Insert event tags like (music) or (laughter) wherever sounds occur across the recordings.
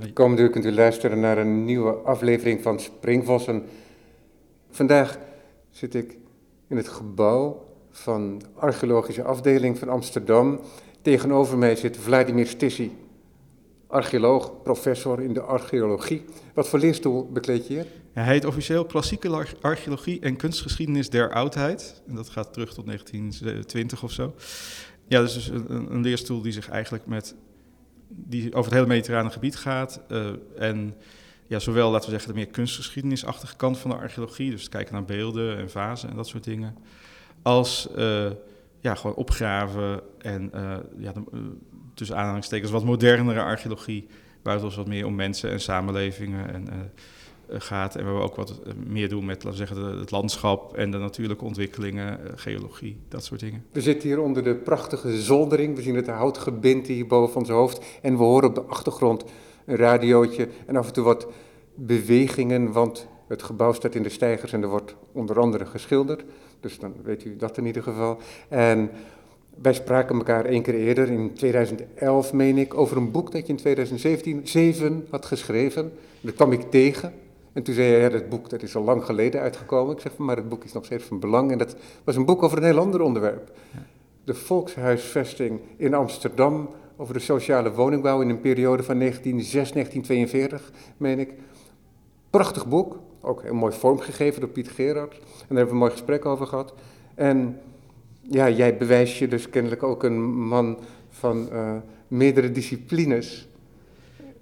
Het komende uur kunt u luisteren naar een nieuwe aflevering van Springvossen. Vandaag zit ik in het gebouw van de archeologische afdeling van Amsterdam. Tegenover mij zit Vladimir Stissi, archeoloog, professor in de archeologie. Wat voor leerstoel bekleed je hier? Hij heet officieel Klassieke Archeologie en Kunstgeschiedenis der Oudheid. En dat gaat terug tot 1920 of zo. Ja, dus een, een leerstoel die zich eigenlijk met die over het hele mediterrane gebied gaat. Uh, en ja, zowel, laten we zeggen, de meer kunstgeschiedenisachtige kant van de archeologie, dus kijken naar beelden en vazen en dat soort dingen, als uh, ja, gewoon opgraven en uh, ja, de, tussen aanhalingstekens wat modernere archeologie, waar het dus wat meer om mensen en samenlevingen en eh, gaat. En waar we ook wat eh, meer doen met laten we zeggen, het landschap en de natuurlijke ontwikkelingen, eh, geologie, dat soort dingen. We zitten hier onder de prachtige zoldering. We zien het houtgebind hier boven ons hoofd. En we horen op de achtergrond een radiootje en af en toe wat bewegingen, want het gebouw staat in de stijgers en er wordt onder andere geschilderd. Dus dan weet u dat in ieder geval. En wij spraken elkaar één keer eerder, in 2011 meen ik, over een boek dat je in 2017 7 had geschreven. Dat kwam ik tegen. En toen zei hij, ja, dat boek dat is al lang geleden uitgekomen. Ik zeg, maar het boek is nog steeds van belang. En dat was een boek over een heel ander onderwerp. De volkshuisvesting in Amsterdam, over de sociale woningbouw in een periode van 1906-1942, meen ik. Prachtig boek, ook heel mooi vormgegeven door Piet Gerard. En daar hebben we een mooi gesprek over gehad. En ja, jij bewijst je dus kennelijk ook een man van uh, meerdere disciplines.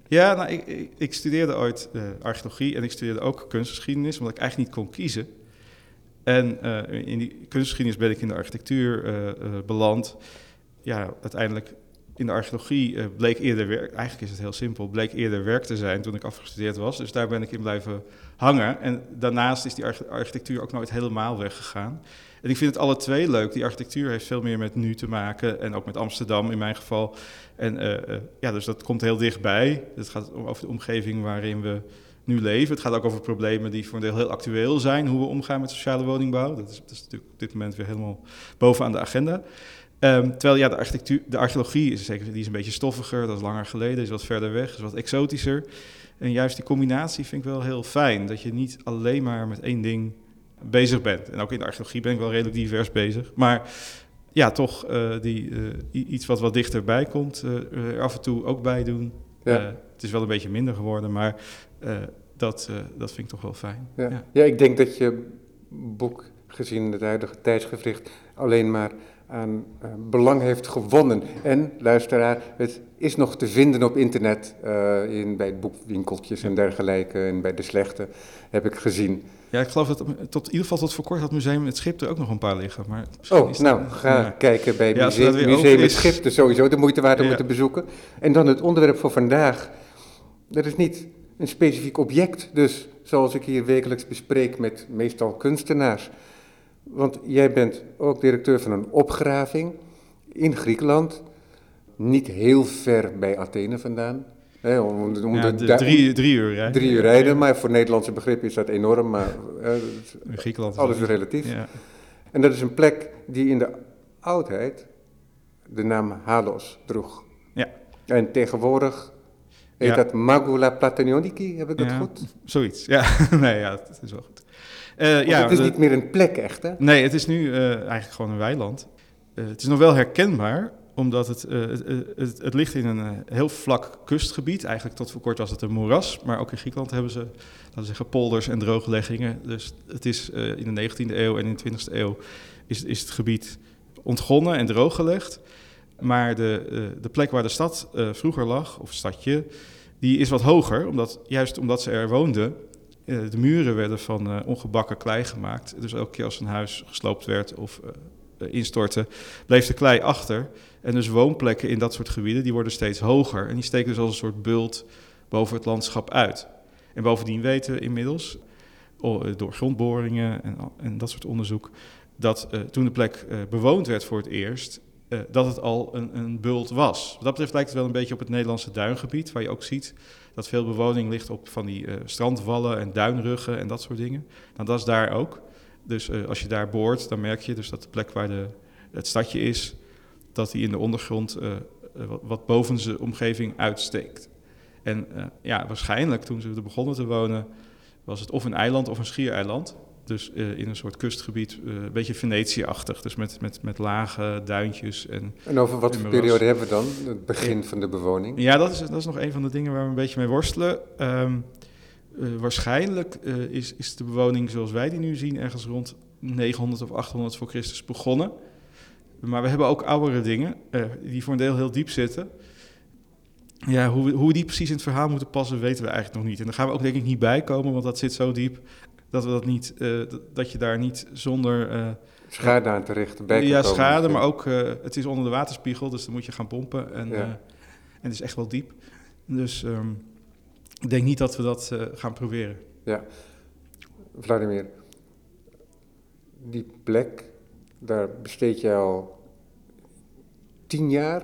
Ja, nou, ik, ik, studeerde ooit uh, archeologie en ik studeerde ook kunstgeschiedenis, omdat ik eigenlijk niet kon kiezen. En uh, in die kunstgeschiedenis ben ik in de architectuur uh, beland. Ja, uiteindelijk in de archeologie bleek eerder werk, eigenlijk is het heel simpel, bleek eerder werk te zijn toen ik afgestudeerd was. Dus daar ben ik in blijven hangen. En daarnaast is die architectuur ook nooit helemaal weggegaan. En ik vind het alle twee leuk. Die architectuur heeft veel meer met nu te maken en ook met Amsterdam in mijn geval. En uh, ja, dus dat komt heel dichtbij. Het gaat over de omgeving waarin we nu leven. Het gaat ook over problemen die voor een deel heel actueel zijn. Hoe we omgaan met sociale woningbouw. Dat is, dat is natuurlijk op dit moment weer helemaal bovenaan de agenda. Um, terwijl ja, de, architectuur, de archeologie is, zeker, die is een beetje stoffiger, dat is langer geleden, is wat verder weg, is wat exotischer. En juist die combinatie vind ik wel heel fijn. Dat je niet alleen maar met één ding bezig bent. En ook in de archeologie ben ik wel redelijk divers bezig. Maar ja, toch uh, die, uh, iets wat wat dichterbij komt, uh, er af en toe ook bij doen. Ja. het is wel een beetje minder geworden, maar dat, dat vind ik toch wel fijn. Ja. ja. Ja. ik denk dat je boek, gezien het huidige tijdsgevricht, alleen maar aan belang heeft gewonnen. En, luisteraar, het is nog te vinden op internet, in, bij boekwinkeltjes en dergelijke, en bij de slechte, heb ik gezien. Ja, ik geloof dat tot, in ieder geval tot voor kort had museum het schip er ook nog een paar liggen. Maar oh, nou, ga ja. kijken bij ja, museum, museum het schip, dus sowieso de moeite waard om het te bezoeken. En dan het onderwerp voor vandaag. Dat is niet een specifiek object, dus zoals ik hier wekelijks bespreek met meestal kunstenaars. Want jij bent ook directeur van een opgraving in Griekenland, niet heel ver bij Athene vandaan. Hè, om, om ja, de, drie, drie, uur rijden. Drie uur rijden, maar voor Nederlandse begrippen is dat enorm. Maar in Griekenland alles is relatief. Ja. En dat is een plek die in de oudheid de naam Halos droeg. Ja. En tegenwoordig heet dat Magula Platonioniki, heb ik dat goed? Zoiets, ja. (laughs) nee, ja, dat is wel goed. Uh, ja, het is niet meer een plek echt, hè? Nee, het is nu uh, eigenlijk gewoon een weiland. Uh, het is nog wel herkenbaar, omdat het, het, het, het, ligt in een heel vlak kustgebied. Eigenlijk tot voor kort was het een moeras, maar ook in Griekenland hebben ze, laten we zeggen, polders en droogleggingen. Dus het is in de 19e eeuw en in de 20e eeuw is, is het gebied ontgonnen en drooggelegd. Maar de, de plek waar de stad vroeger lag, of stadje, die is wat hoger, omdat, juist omdat ze er woonden, de muren werden van ongebakken klei gemaakt. Dus elke keer als een huis gesloopt werd of instortte, bleef de klei achter. En dus woonplekken in dat soort gebieden, die worden steeds hoger. En die steken dus als een soort bult boven het landschap uit. En bovendien weten we inmiddels, door grondboringen en, en dat soort onderzoek, dat toen de plek bewoond werd voor het eerst, uh, dat het al een, een, bult was. Wat dat betreft lijkt het wel een beetje op het Nederlandse duingebied, waar je ook ziet dat veel bewoning ligt op van die strandwallen en duinruggen en dat soort dingen. Nou, dat is daar ook. Dus als je daar boort, dan merk je dus dat de plek waar de, het stadje is, dat die in de ondergrond wat boven zijn omgeving uitsteekt. En ja, waarschijnlijk toen ze er begonnen te wonen, was het of een eiland of een schiereiland. Dus uh, in een soort kustgebied, een beetje Venetië-achtig. Dus met, met, met lage duintjes. En, en over wat voor periode hebben we dan? Het begin van de bewoning? Ja, dat is, dat is nog een van de dingen waar we een beetje mee worstelen. Um, uh, waarschijnlijk is, is de bewoning zoals wij die nu zien ergens rond 900 of 800 voor Christus begonnen. Maar we hebben ook oudere dingen die voor een deel heel diep zitten. Ja, hoe, hoe die precies in het verhaal moeten passen, weten we eigenlijk nog niet. En daar gaan we ook denk ik niet bij komen, want dat zit zo diep dat, we dat, niet, uh, dat je daar niet zonder... Uh, schade aan terecht bij Ja, schade, maar ook het is onder de waterspiegel, dus dan moet je gaan pompen. En, ja. en het is echt wel diep. Dus um, ik denk niet dat we dat gaan proberen. Ja, Vladimir, die plek, daar besteed je al tien jaar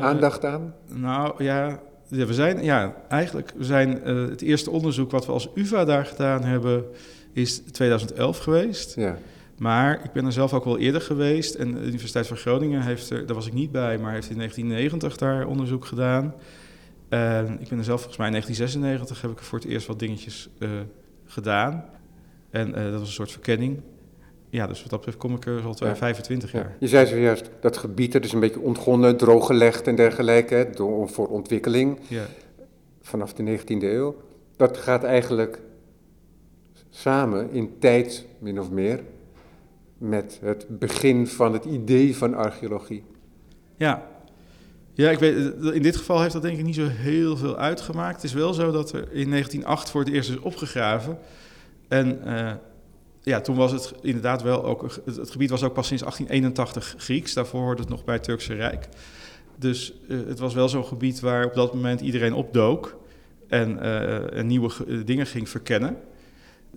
aandacht aan? Nou ja, ja, we zijn, ja, eigenlijk, we zijn, uh, het eerste onderzoek wat we als UvA daar gedaan hebben, is 2011 geweest. Ja. Maar ik ben er zelf ook wel eerder geweest. En de Universiteit van Groningen heeft er, daar was ik niet bij, maar heeft in 1990 daar onderzoek gedaan. En ik ben er zelf volgens mij in 1996 heb ik voor het eerst wat dingetjes uh, gedaan. En dat was een soort verkenning ja, dus wat dat betreft kom ik er al ja. 25 jaar. Je zei zojuist, dat gebied dat is een beetje ontgonnen, drooggelegd en dergelijke, door, voor ontwikkeling ja. vanaf de 19e eeuw. Dat gaat eigenlijk samen in tijd, min of meer, met het begin van het idee van archeologie. Ja, ja, ik weet, in dit geval heeft dat denk ik niet zo heel veel uitgemaakt. Het is wel zo dat er in 1908 voor het eerst is opgegraven. En uh, ja, toen was het inderdaad wel ook. Het, gebied was ook pas sinds 1881 Grieks. Daarvoor hoorde het nog bij het Turkse Rijk. Dus uh, het was wel zo'n gebied waar op dat moment iedereen opdook en, uh, en nieuwe dingen ging verkennen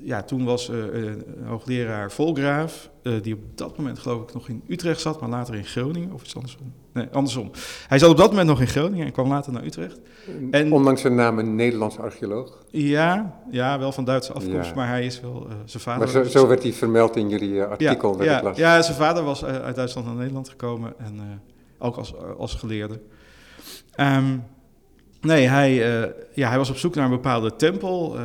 ja, toen was uh, hoogleraar Volgraaf, die op dat moment geloof ik nog in Utrecht zat, maar later in Groningen, of iets andersom. Nee, andersom. Hij zat op dat moment nog in Groningen en kwam later naar Utrecht. En, Ondanks zijn naam een Nederlands archeoloog? Ja, ja wel van Duitse afkomst, maar hij is wel, uh, zijn vader... Maar zo, zo, werd hij vermeld in jullie artikel. Ja, ja, ja, zijn vader was uit Duitsland naar Nederland gekomen en ook als, als geleerde. Um, Nee, hij, ja, hij was op zoek naar een bepaalde tempel,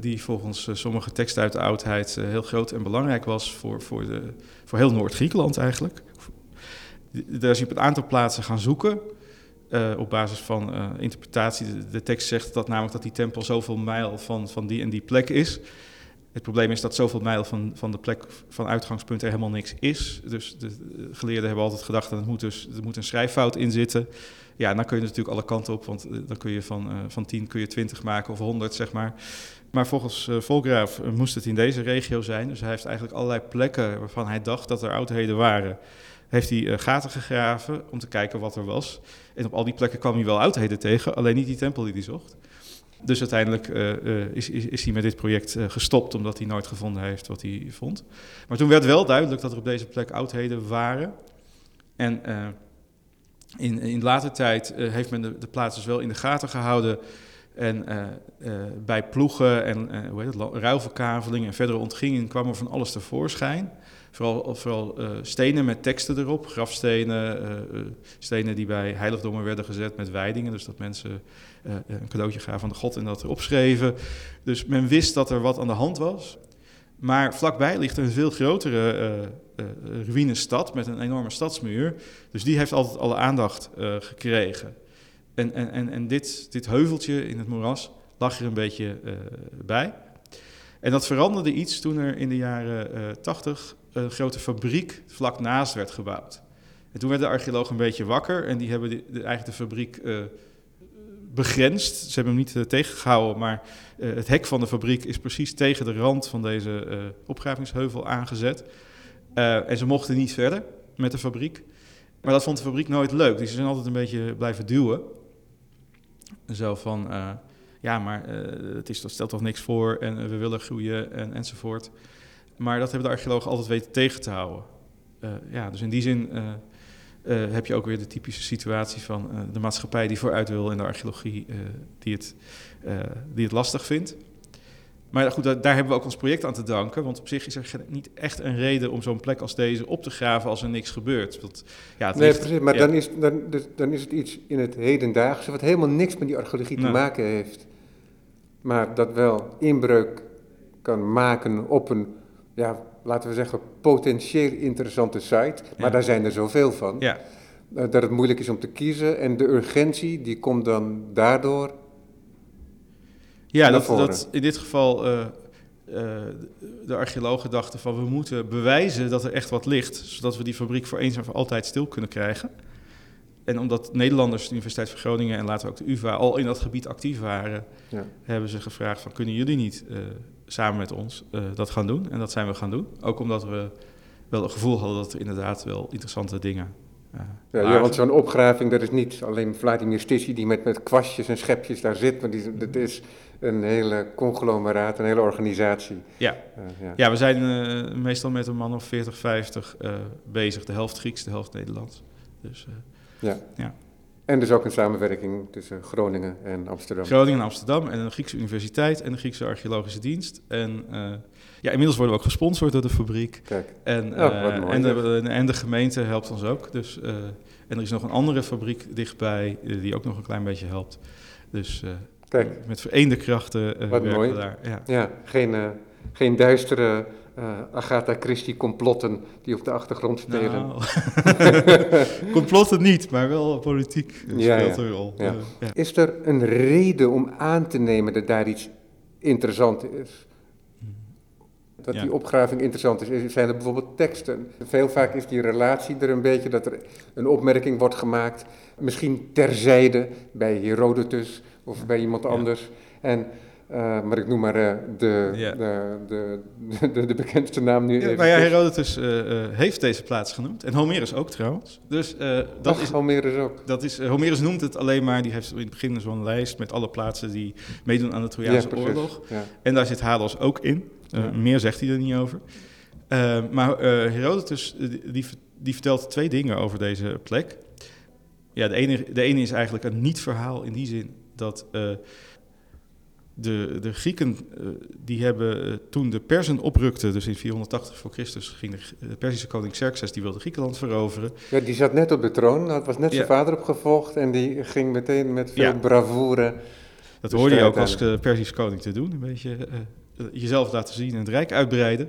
die volgens sommige teksten uit de oudheid heel groot en belangrijk was voor, voor, de, voor heel Noord-Griekenland eigenlijk. Daar is hij op een aantal plaatsen gaan zoeken, op basis van interpretatie. De, de, tekst zegt dat namelijk dat die tempel zoveel mijl van, van die en die plek is. Het probleem is dat zoveel mijl van, van de plek van uitgangspunt er helemaal niks is. Dus de geleerden hebben altijd gedacht dat het moet dus, er moet een schrijffout in zitten ja, dan kun je natuurlijk alle kanten op, want eh, dan kun je van, uh, van 10 kun je 20 maken of 100, zeg maar. Maar volgens uh, Volgraaf moest het in deze regio zijn. Dus hij heeft eigenlijk allerlei plekken waarvan hij dacht dat er oudheden waren. Heeft hij uh, gaten gegraven om te kijken wat er was. En op al die plekken kwam hij wel oudheden tegen, alleen niet die tempel die hij zocht. Dus uiteindelijk is, is, is, hij met dit project gestopt, omdat hij nooit gevonden heeft wat hij vond. Maar toen werd wel duidelijk dat er op deze plek oudheden waren. En in, in later tijd heeft men de, de plaats dus wel in de gaten gehouden. En uh, uh, bij ploegen en hoe heet het, ruilverkaveling en verdere ontgingen kwam er van alles tevoorschijn. Vooral, vooral stenen met teksten erop, grafstenen, stenen die bij heiligdommen werden gezet met wijdingen. Dus dat mensen een cadeautje gaven aan de god en dat erop schreven. Dus men wist dat er wat aan de hand was. Maar vlakbij ligt een veel grotere uh, ruïnestad met een enorme stadsmuur. Dus die heeft altijd alle aandacht uh, gekregen. En, en, en, dit, dit heuveltje in het moeras lag er een beetje uh, bij. En dat veranderde iets toen er in de jaren 80 een grote fabriek vlak naast werd gebouwd. En toen werd de archeoloog een beetje wakker en die hebben de, eigenlijk de fabriek begrensd. Ze hebben hem niet uh, tegengehouden, maar uh, het hek van de fabriek is precies tegen de rand van deze uh, opgravingsheuvel aangezet. en ze mochten niet verder met de fabriek. Maar dat vond de fabriek nooit leuk. Dus ze zijn altijd een beetje blijven duwen. Zo van, ja, maar het is, dat stelt toch niks voor en we willen groeien en, enzovoort. Maar dat hebben de archeologen altijd weten tegen te houden. ja, dus in die zin heb je ook weer de typische situatie van de maatschappij die vooruit wil en de archeologie die, het, die het lastig vindt. Maar goed, daar, daar hebben we ook ons project aan te danken. Want op zich is er geen- niet echt een reden om zo'n plek als deze op te graven als er niks gebeurt. Want, ja, het Nee, ligt- precies, maar ja. dan, is, dan, dus, dan is het iets in het hedendaagse wat helemaal niks met die archeologie te Nee. maken heeft. Maar dat wel inbreuk kan maken op een, ja, laten we zeggen, potentieel interessante site. Maar Ja. daar zijn er zoveel van. Ja, eh, dat het moeilijk is om te kiezen. En de urgentie, die komt dan daardoor. Ja dat, dat in dit geval eh, eh, de archeologen dachten van we moeten bewijzen dat er echt wat ligt, zodat we die fabriek voor eens en voor altijd stil kunnen krijgen. En omdat Nederlanders, de Universiteit van Groningen en later ook de UvA al in dat gebied actief waren, Ja. hebben ze gevraagd van kunnen jullie niet eh, samen met ons dat gaan doen? En dat zijn we gaan doen. Ook omdat we wel het gevoel hadden dat er inderdaad wel interessante dingen Ja, want zo'n opgraving, dat is niet alleen Vladimir Stissi die met, met kwastjes en schepjes daar zit. Maar die, dat is een hele conglomeraat, een hele organisatie. Ja. Eh, ja. Ja, we zijn eh, meestal met een man of 40, 50 eh, bezig. De helft Grieks, de helft Nederlands. Dus Ja. Ja. En dus ook een samenwerking tussen Groningen en Amsterdam. Groningen en Amsterdam en de Griekse Universiteit en de Griekse Archeologische Dienst. En ja, inmiddels worden we ook gesponsord door de fabriek. Kijk, En, Oh, mooi, en, de, en de gemeente helpt ons ook. Dus, en er is nog een andere fabriek dichtbij die ook nog een klein beetje helpt. Dus kijk. met vereende krachten eh Wat mooi. daar. Ja. Ja, geen, eh, geen duistere eh, Agatha Christie complotten die op de achtergrond spelen. Nou, (laughs) complotten niet, maar wel politiek Ja, speelt ja. een rol. Ja. Eh, ja. Is er een reden om aan te nemen dat daar iets interessant is? Dat Ja. die opgraving interessant. Is- Zijn er bijvoorbeeld teksten? Veel vaak is die relatie er een beetje dat er een opmerking wordt gemaakt. Misschien terzijde bij Herodotus of bij iemand anders. En, eh, maar ik noem maar eh, de, de, de, de, de bekendste naam nu. Ja, even. nou ja, Herodotus eh, heeft deze plaats genoemd. En Homerus ook trouwens. Dus dat is, Homerus ook. dat is, Homerus noemt het alleen maar, die heeft in het begin zo'n lijst met alle plaatsen die meedoen aan de Trojaanse oorlog. Ja. En daar zit Halos ook in. Meer zegt hij er niet over. Maar Herodotus die, die, die vertelt twee dingen over deze plek. Ja, de ene, de ene is eigenlijk een niet-verhaal in die zin dat eh, de, de Grieken eh, die hebben eh, toen de Persen oprukten, dus in 480 voor Christus ging de, de Perzische koning Xerxes die wilde Griekenland veroveren. Ja, die zat net op de troon, dat was net zijn vader opgevolgd en die ging meteen met veel Ja. bravoure. Dat De hoorde je ook als eh, Persisch koning te doen. Een beetje jezelf laten zien en het rijk uitbreiden.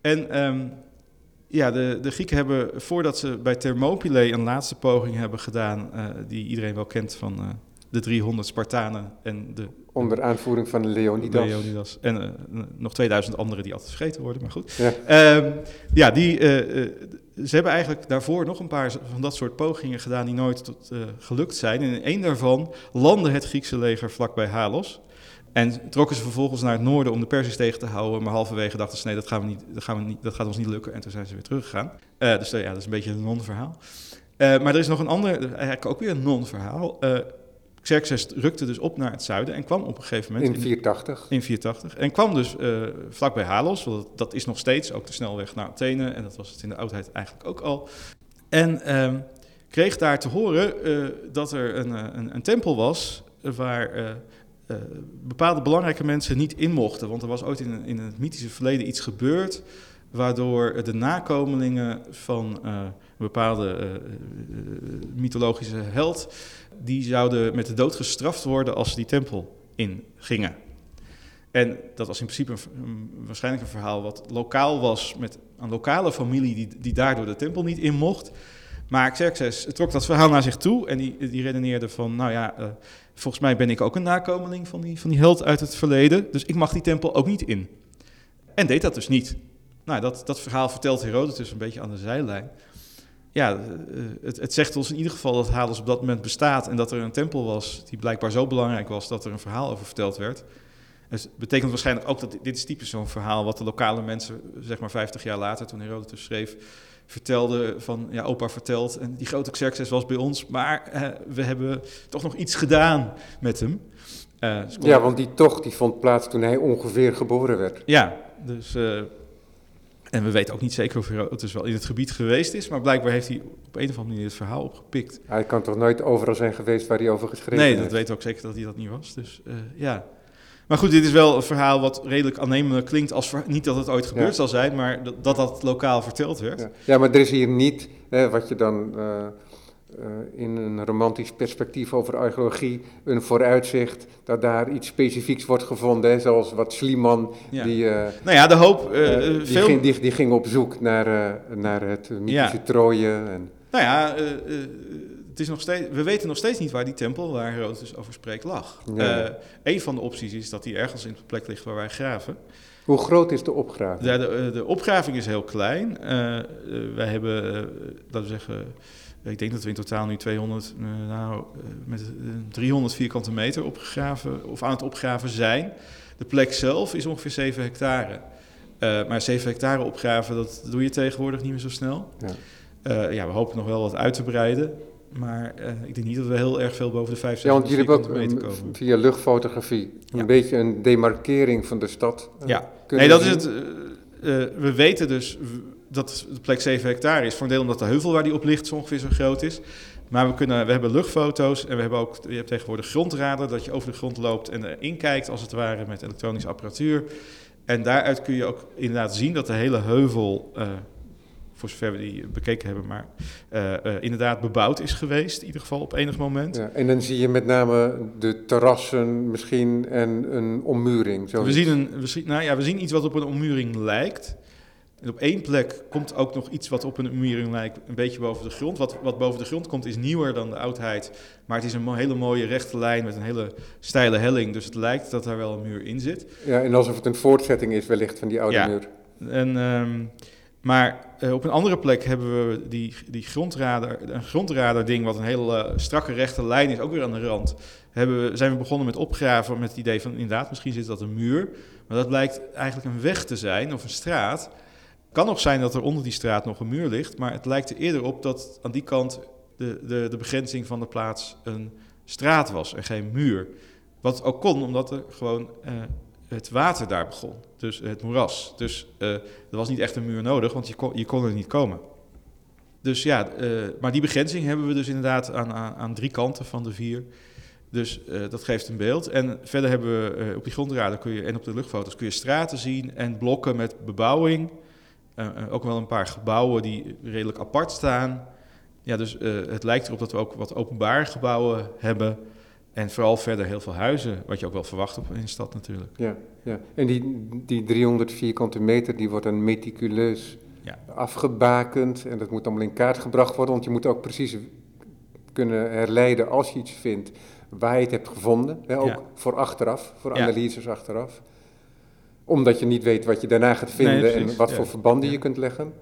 En ehm, ja, de, de Grieken hebben, voordat ze bij Thermopylae een laatste poging hebben gedaan, die iedereen wel kent van de 300 Spartanen en de Onder aanvoering van Leonidas. Leonidas. En eh, nog 2000 anderen die altijd vergeten worden, maar goed. Ja. Ehm, ja, die, eh, eh, ze hebben eigenlijk daarvoor nog een paar van dat soort pogingen gedaan die nooit tot, gelukt zijn. En in één daarvan landde het Griekse leger vlakbij Halos. En trokken ze vervolgens naar het noorden om de Persiërs tegen te houden. Maar halverwege dachten ze, nee, dat, gaan we niet, dat, gaan we niet, dat gaat ons niet lukken. En toen zijn ze weer teruggegaan. Eh, dus ja, dat is een beetje een non-verhaal. Maar er is nog een ander, eigenlijk ook weer een non-verhaal. Xerxes rukte dus op naar het zuiden en kwam op een gegeven moment... In 480. In 480. En kwam dus eh vlakbij Halos, want dat, is nog steeds ook de snelweg naar Athene. En dat was het in de oudheid eigenlijk ook al. En ehm, kreeg daar te horen eh, dat er een, eh, een, een tempel was waar bepaalde belangrijke mensen niet in mochten. Want er was ooit in, in het mythische verleden iets gebeurd waardoor de nakomelingen van een bepaalde mythologische held, die zouden met de dood gestraft worden als ze die tempel ingingen. En dat was in principe een, waarschijnlijk een verhaal wat lokaal was met een lokale familie die, die daardoor de tempel niet in mocht. Maar Xerxes trok dat verhaal naar zich toe en die, die redeneerde van, nou ja, eh, volgens mij ben ik ook een nakomeling van die, van die held uit het verleden, dus ik mag die tempel ook niet in. En deed dat dus niet. Nou, dat, dat verhaal vertelt Herodotus een beetje aan de zijlijn. Ja, eh, het, het zegt ons in ieder geval dat Hades op dat moment bestaat en dat er een tempel was die blijkbaar zo belangrijk was dat er een verhaal over verteld werd. Het betekent waarschijnlijk ook dat dit, is typisch zo'n verhaal wat de lokale mensen, zeg maar 50 jaar later, toen Herodotus schreef, vertelden van, ja, opa vertelt en die grote Xerxes was bij ons, maar eh, we hebben toch nog iets gedaan met hem. Eh, dus Ja, want die tocht die vond plaats toen hij ongeveer geboren werd. ja, dus. eh, en we weten ook niet zeker of Herodotus wel in het gebied geweest is, maar blijkbaar heeft hij op een of andere manier het verhaal opgepikt. Hij kan toch nooit overal zijn geweest waar hij over geschreven Nee, heeft? dat weten we ook zeker dat hij dat niet was. Dus eh, ja. Maar goed, dit is wel een verhaal wat redelijk aannemelijk klinkt als niet dat het ooit gebeurd Ja. zal zijn, maar dat dat, dat lokaal verteld werd. Ja. ja, maar er is hier niet hè, wat je dan eh, in een romantisch perspectief over archeologie, een vooruitzicht dat daar iets specifieks wordt gevonden, hè, zoals wat Schliemann, Ja. die, eh, Nou ja, de hoop, eh, eh, die, veel, ging, die, die ging op zoek naar, eh, naar het mythische Ja. Troje. En, nou ja, eh, eh, het is nog steeds, we weten nog steeds niet waar die tempel waar Herodotus over spreekt lag. Ja. Eh, een van de opties is dat die ergens in de plek ligt waar wij graven. hoe groot is de opgraving? Ja, de, eh, de opgraving is heel klein. Eh, eh, wij hebben, eh, laten we zeggen, ik denk dat we in totaal nu 200, eh, nou, eh, met eh, 300 vierkante meter opgegraven of aan het opgraven zijn. De plek zelf is ongeveer 7 hectare. Eh, maar 7 hectare opgraven, dat doe je tegenwoordig niet meer zo snel. Ja. Eh, ja, we hopen nog wel wat uit te breiden. Maar eh, ik denk niet dat we heel erg veel boven de 5, Ja, want 600 jullie hebben ook um, komen. via luchtfotografie een beetje een demarkering van de stad. eh, Ja, nee, dat is het. eh, eh, we weten dus dat de plek 7 hectare is. Voor een deel omdat de heuvel waar die op ligt zo ongeveer zo groot is. Maar we, kunnen, we hebben luchtfoto's en we hebben ook, je hebt tegenwoordig grondradar, dat je over de grond loopt en erin kijkt als het ware met elektronische apparatuur. En daaruit kun je ook inderdaad zien dat de hele heuvel, eh, voor zover we die bekeken hebben, maar eh, eh, inderdaad bebouwd is geweest, in ieder geval op enig moment. Ja, en dan zie je met name de terrassen misschien en een ommuring. We zien, een, we, zien, nou ja, we zien iets wat op een ommuring lijkt. En op één plek komt ook nog iets wat op een ommuring lijkt, een beetje boven de grond. Wat, wat boven de grond komt is nieuwer dan de oudheid. Maar het is een hele mooie rechte lijn met een hele steile helling. Dus het lijkt dat daar wel een muur in zit. Ja, en alsof het een voortzetting is wellicht van die oude Ja. muur. En, ehm, maar eh, op een andere plek hebben we die, die grondradar, een grondradar ding, wat een hele eh, strakke rechte lijn is, ook weer aan de rand. Hebben we, zijn we begonnen met opgraven met het idee van inderdaad, misschien zit dat een muur. Maar dat blijkt eigenlijk een weg te zijn of een straat. Kan nog zijn dat er onder die straat nog een muur ligt, maar het lijkt er eerder op dat aan die kant de, de, de begrenzing van de plaats een straat was en geen muur. Wat ook kon, omdat er gewoon eh, het water daar begon. Dus het moeras. Dus eh, er was niet echt een muur nodig, want je kon, je kon er niet komen. Dus ja, eh, maar die begrenzing hebben we dus inderdaad aan, aan, aan drie kanten van de vier. Dus dat geeft een beeld. En verder hebben we op die grondradar kun je, en op de luchtfoto's kun je straten zien en blokken met bebouwing. Eh, eh, ook wel een paar gebouwen die redelijk apart staan. Ja, dus eh, het lijkt erop dat we ook wat openbare gebouwen hebben. En vooral verder heel veel huizen, wat je ook wel verwacht op in de stad natuurlijk. Ja, ja. En die, die 300 vierkante meter, die wordt dan meticuleus Ja. afgebakend. En dat moet allemaal in kaart gebracht worden, want je moet ook precies kunnen herleiden als je iets vindt waar je het hebt gevonden. Hè, ook Ja. voor achteraf, voor analyses achteraf. Omdat je niet weet wat je daarna gaat vinden Nee, en wat ja. voor verbanden Ja. je kunt leggen.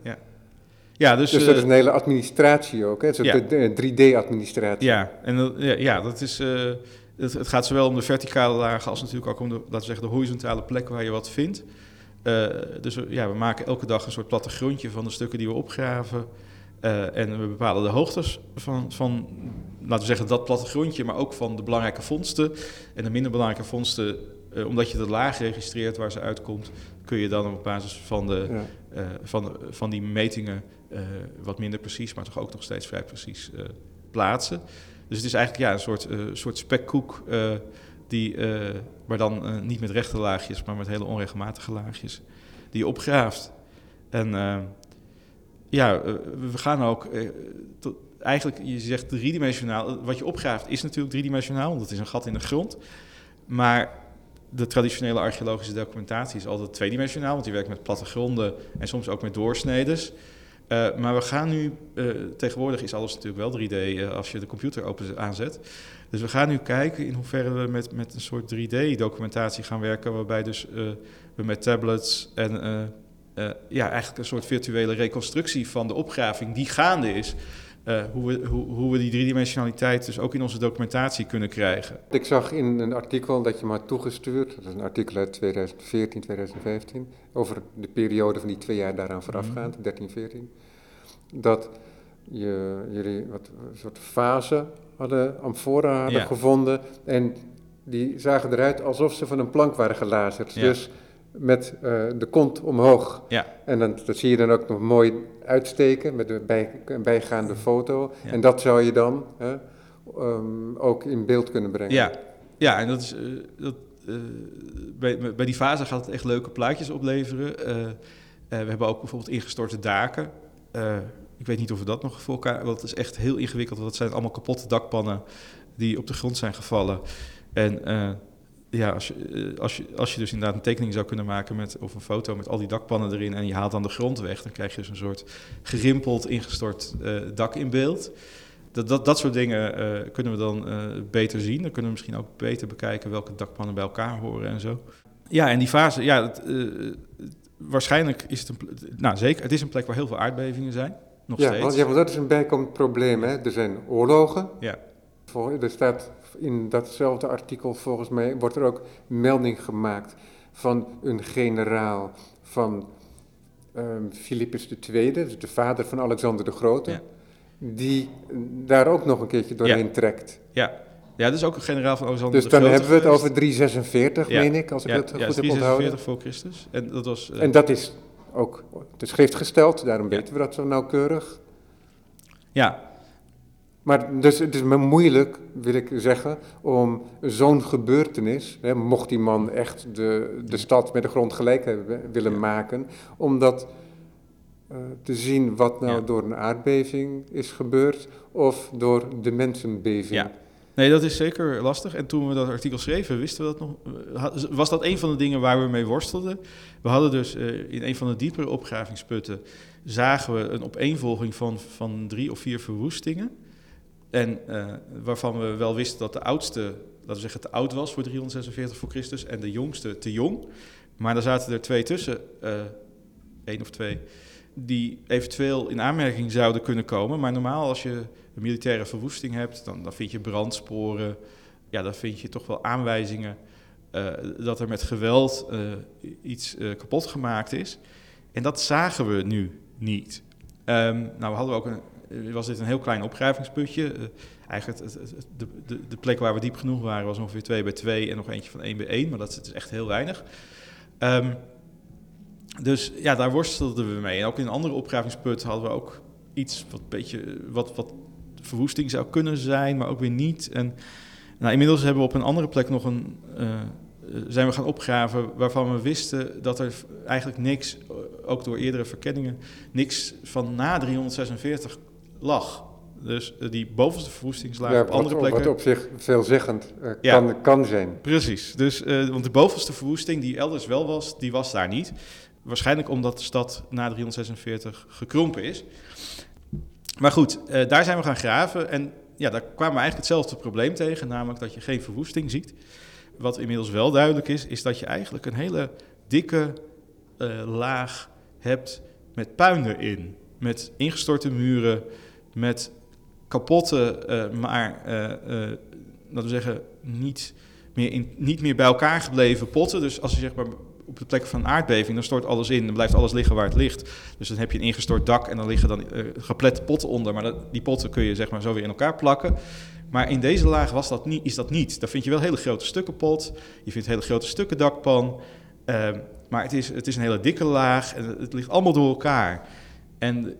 Ja, dus, Dus, eh, dat is een hele administratie ook, hè? Ja. de 3D-administratie. Ja, en ja, ja, dat is, eh, het, het gaat zowel om de verticale lagen als natuurlijk ook om de, laten we zeggen, de horizontale plek waar je wat vindt. Eh, dus ja, we maken elke dag een soort plattegrondje van de stukken die we opgraven. Eh, en we bepalen de hoogtes van, van, laten we zeggen, dat plattegrondje, maar ook van de belangrijke vondsten. En de minder belangrijke vondsten, eh, omdat je de laag registreert waar ze uitkomt, kun je dan op basis van, de, Ja. eh, van, van die metingen eh, wat minder precies, maar toch ook nog steeds vrij precies plaatsen. Dus het is eigenlijk ja, een soort, soort spekkoek, die, maar dan niet met rechte laagjes, maar met hele onregelmatige laagjes, die je opgraaft. En ja, we gaan ook, tot, eigenlijk, je zegt driedimensionaal, wat je opgraaft is natuurlijk driedimensionaal, want het is een gat in de grond. Maar de traditionele archeologische documentatie is altijd tweedimensionaal, want je werkt met plattegronden en soms ook met doorsnedes. Eh, maar we gaan nu, eh, tegenwoordig is alles natuurlijk wel 3D eh, als je de computer open aanzet. Dus we gaan nu kijken in hoeverre we met, met een soort 3D-documentatie gaan werken, waarbij dus we met tablets en ja, eigenlijk een soort virtuele reconstructie van de opgraving die gaande is, eh, hoe, we, hoe, hoe we die driedimensionaliteit dus ook in onze documentatie kunnen krijgen. Ik zag in een artikel dat je me had toegestuurd, dat is een artikel uit 2014, 2015, over de periode van die twee jaar daaraan voorafgaand, 13, 14, dat je, jullie wat, een soort fase hadden, amfora hadden Ja. gevonden en die zagen eruit alsof ze van een plank waren gelazerd. Ja. Dus met eh, de kont omhoog. Ja. En dan, dat zie je dan ook nog mooi uitsteken met de bij, een bijgaande foto. Ja. En dat zou je dan hè, ehm, ook in beeld kunnen brengen. Ja, ja en dat is, eh, dat, eh, bij, bij die fase gaat het echt leuke plaatjes opleveren. We hebben ook bijvoorbeeld ingestorte daken. ik weet niet of we dat nog voor elkaar... Want het is echt heel ingewikkeld. Want het zijn allemaal kapotte dakpannen die op de grond zijn gevallen. En ja, als je, als, je, als je dus inderdaad een tekening zou kunnen maken met, of een foto met al die dakpannen erin en je haalt dan de grond weg, dan krijg je dus een soort gerimpeld, ingestort dak in beeld dat, dat, dat soort dingen uh, kunnen we dan uh, beter zien. Dan kunnen we misschien ook beter bekijken welke dakpannen bij elkaar horen en zo. Ja, en die fase, ja, waarschijnlijk is het een, nou zeker, het is een plek waar heel veel aardbevingen zijn, nog ja, steeds. Want, ja, want dat is een bijkomend probleem, hè. Er zijn oorlogen. Ja. Er staat in datzelfde artikel, volgens mij, wordt er ook melding gemaakt van een generaal van um, Philippus II, dus de vader van Alexander de Grote. Ja die daar ook nog een keertje doorheen trekt. Ja. ja, dat is ook een generaal van Alexander Dus dan hebben we het over 346, meen ik, als ik het goed heb onthouden. 346 voor Christus. En dat, was, uh... en dat is ook de schrift gesteld, daarom weten we dat zo nauwkeurig. Ja. Maar dus het is me moeilijk, wil ik zeggen, om zo'n gebeurtenis, hè, mocht die man echt de, de stad met de grond gelijk hebben, willen maken, omdat uh, te zien wat nou door een aardbeving is gebeurd of door de mensenbeving. Ja. Nee, dat is zeker lastig. En toen we dat artikel schreven, wisten we dat nog. Was dat een van de dingen waar we mee worstelden? We hadden dus uh, in een van de diepere opgravingsputten. zagen we een opeenvolging van, van drie of vier verwoestingen. En uh, waarvan we wel wisten dat de oudste, laten we zeggen, te oud was voor 346 voor Christus. en de jongste te jong. Maar daar zaten er twee tussen, één of twee die eventueel in aanmerking zouden kunnen komen. Maar normaal als je een militaire verwoesting hebt, dan, dan vind je brandsporen. Ja, dan vind je toch wel aanwijzingen uh, dat er met geweld uh, iets uh, kapot gemaakt is. En dat zagen we nu niet. Um, nou, we hadden ook een, was dit een heel klein opgravingsputje. eigenlijk het, het, de, de, plek waar we diep genoeg waren was ongeveer 2 bij 2 en nog eentje van 1 bij 1, maar dat is dus echt heel weinig. Um, dus ja, daar worstelden we mee. En ook in een andere opgravingsput hadden we ook iets wat beetje wat, wat verwoesting zou kunnen zijn, maar ook weer niet. En nou, inmiddels hebben we op een andere plek nog een. Zijn we gaan opgraven waarvan we wisten dat er eigenlijk niks, ook door eerdere verkenningen, niks van na 346 lag. Dus die bovenste verwoestingslaag ja, op andere wat, plekken. Wat op zich veelzeggend uh, ja. kan, kan zijn. Precies. Dus, uh, want de bovenste verwoesting die elders wel was, die was daar niet. Waarschijnlijk omdat de stad na 346 gekrompen is. Maar goed, uh, daar zijn we gaan graven. En ja, daar kwamen we eigenlijk hetzelfde probleem tegen, namelijk dat je geen verwoesting ziet. Wat inmiddels wel duidelijk is, is dat je eigenlijk een hele dikke laag hebt met puin erin. Met ingestorte muren, met kapotte, uh, maar laten we zeggen, niet meer, in, niet meer bij elkaar gebleven potten. Dus als je zeg op de plek van een aardbeving, dan stort alles in. Dan blijft alles liggen waar het ligt. Dus dan heb je een ingestort dak en dan liggen dan geplette potten onder. Maar dat, die potten kun je zeg maar zo weer in elkaar plakken. Maar in deze laag was dat niet, is dat niet. Daar vind je wel hele grote stukken pot. Je vindt hele grote stukken dakpan. Uh, maar het is, het is een hele dikke laag en het ligt allemaal door elkaar. En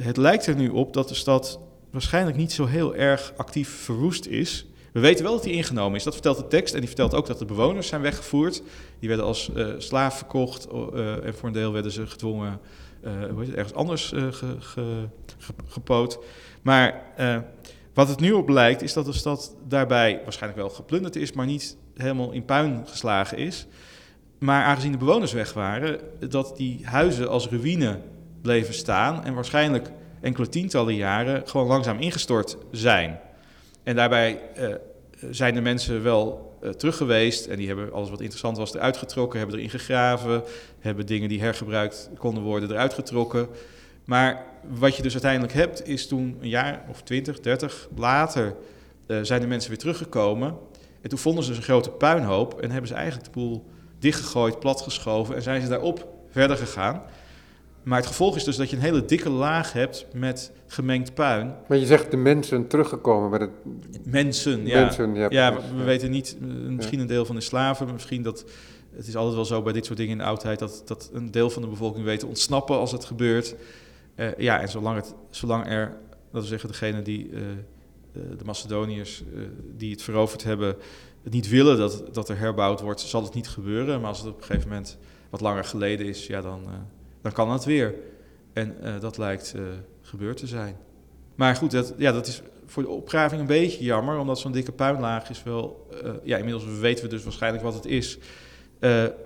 het lijkt er nu op dat de stad waarschijnlijk niet zo heel erg actief verwoest is. We weten wel dat hij ingenomen is. Dat vertelt de tekst. En die vertelt ook dat de bewoners zijn weggevoerd. Die werden als uh, slaaf verkocht. Uh, en voor een deel werden ze gedwongen uh, het, ergens anders ge, ge, ge, gepoot. Maar wat het nu op lijkt, is dat de stad daarbij waarschijnlijk wel geplunderd is, maar niet helemaal in puin geslagen is. Maar aangezien de bewoners weg waren, dat die huizen als ruïne bleven staan en waarschijnlijk enkele tientallen jaren gewoon langzaam ingestort zijn. En daarbij uh, zijn de mensen wel uh, terug geweest en die hebben alles wat interessant was eruit getrokken, hebben erin gegraven, hebben dingen die hergebruikt konden worden eruit getrokken. Maar wat je dus uiteindelijk hebt, is toen een jaar of 20, 30 later uh, zijn de mensen weer teruggekomen. En toen vonden ze dus een grote puinhoop en hebben ze eigenlijk de boel dichtgegooid, platgeschoven en zijn ze daarop verder gegaan. Maar het gevolg is dus dat je een hele dikke laag hebt met gemengd puin. Maar je zegt de mensen teruggekomen met het... Mensen, ja. Mensen, ja, ja we, we weten niet, misschien een deel van de slaven, misschien dat... Het is altijd wel zo bij dit soort dingen in de oudheid... dat, dat een deel van de bevolking weet te ontsnappen als het gebeurt. Uh, ja, en zolang, het, zolang er, laten we zeggen, degene die... Uh, de Macedoniërs uh, die het veroverd hebben, het niet willen dat, dat er herbouwd wordt, zal het niet gebeuren. Maar als het op een gegeven moment wat langer geleden is, ja, dan, dan kan het weer. En dat lijkt gebeurd te zijn. Maar goed, dat, ja, dat is voor de opgraving een beetje jammer, omdat zo'n dikke puinlaag is wel... Uh, ja, inmiddels weten we dus waarschijnlijk wat het is.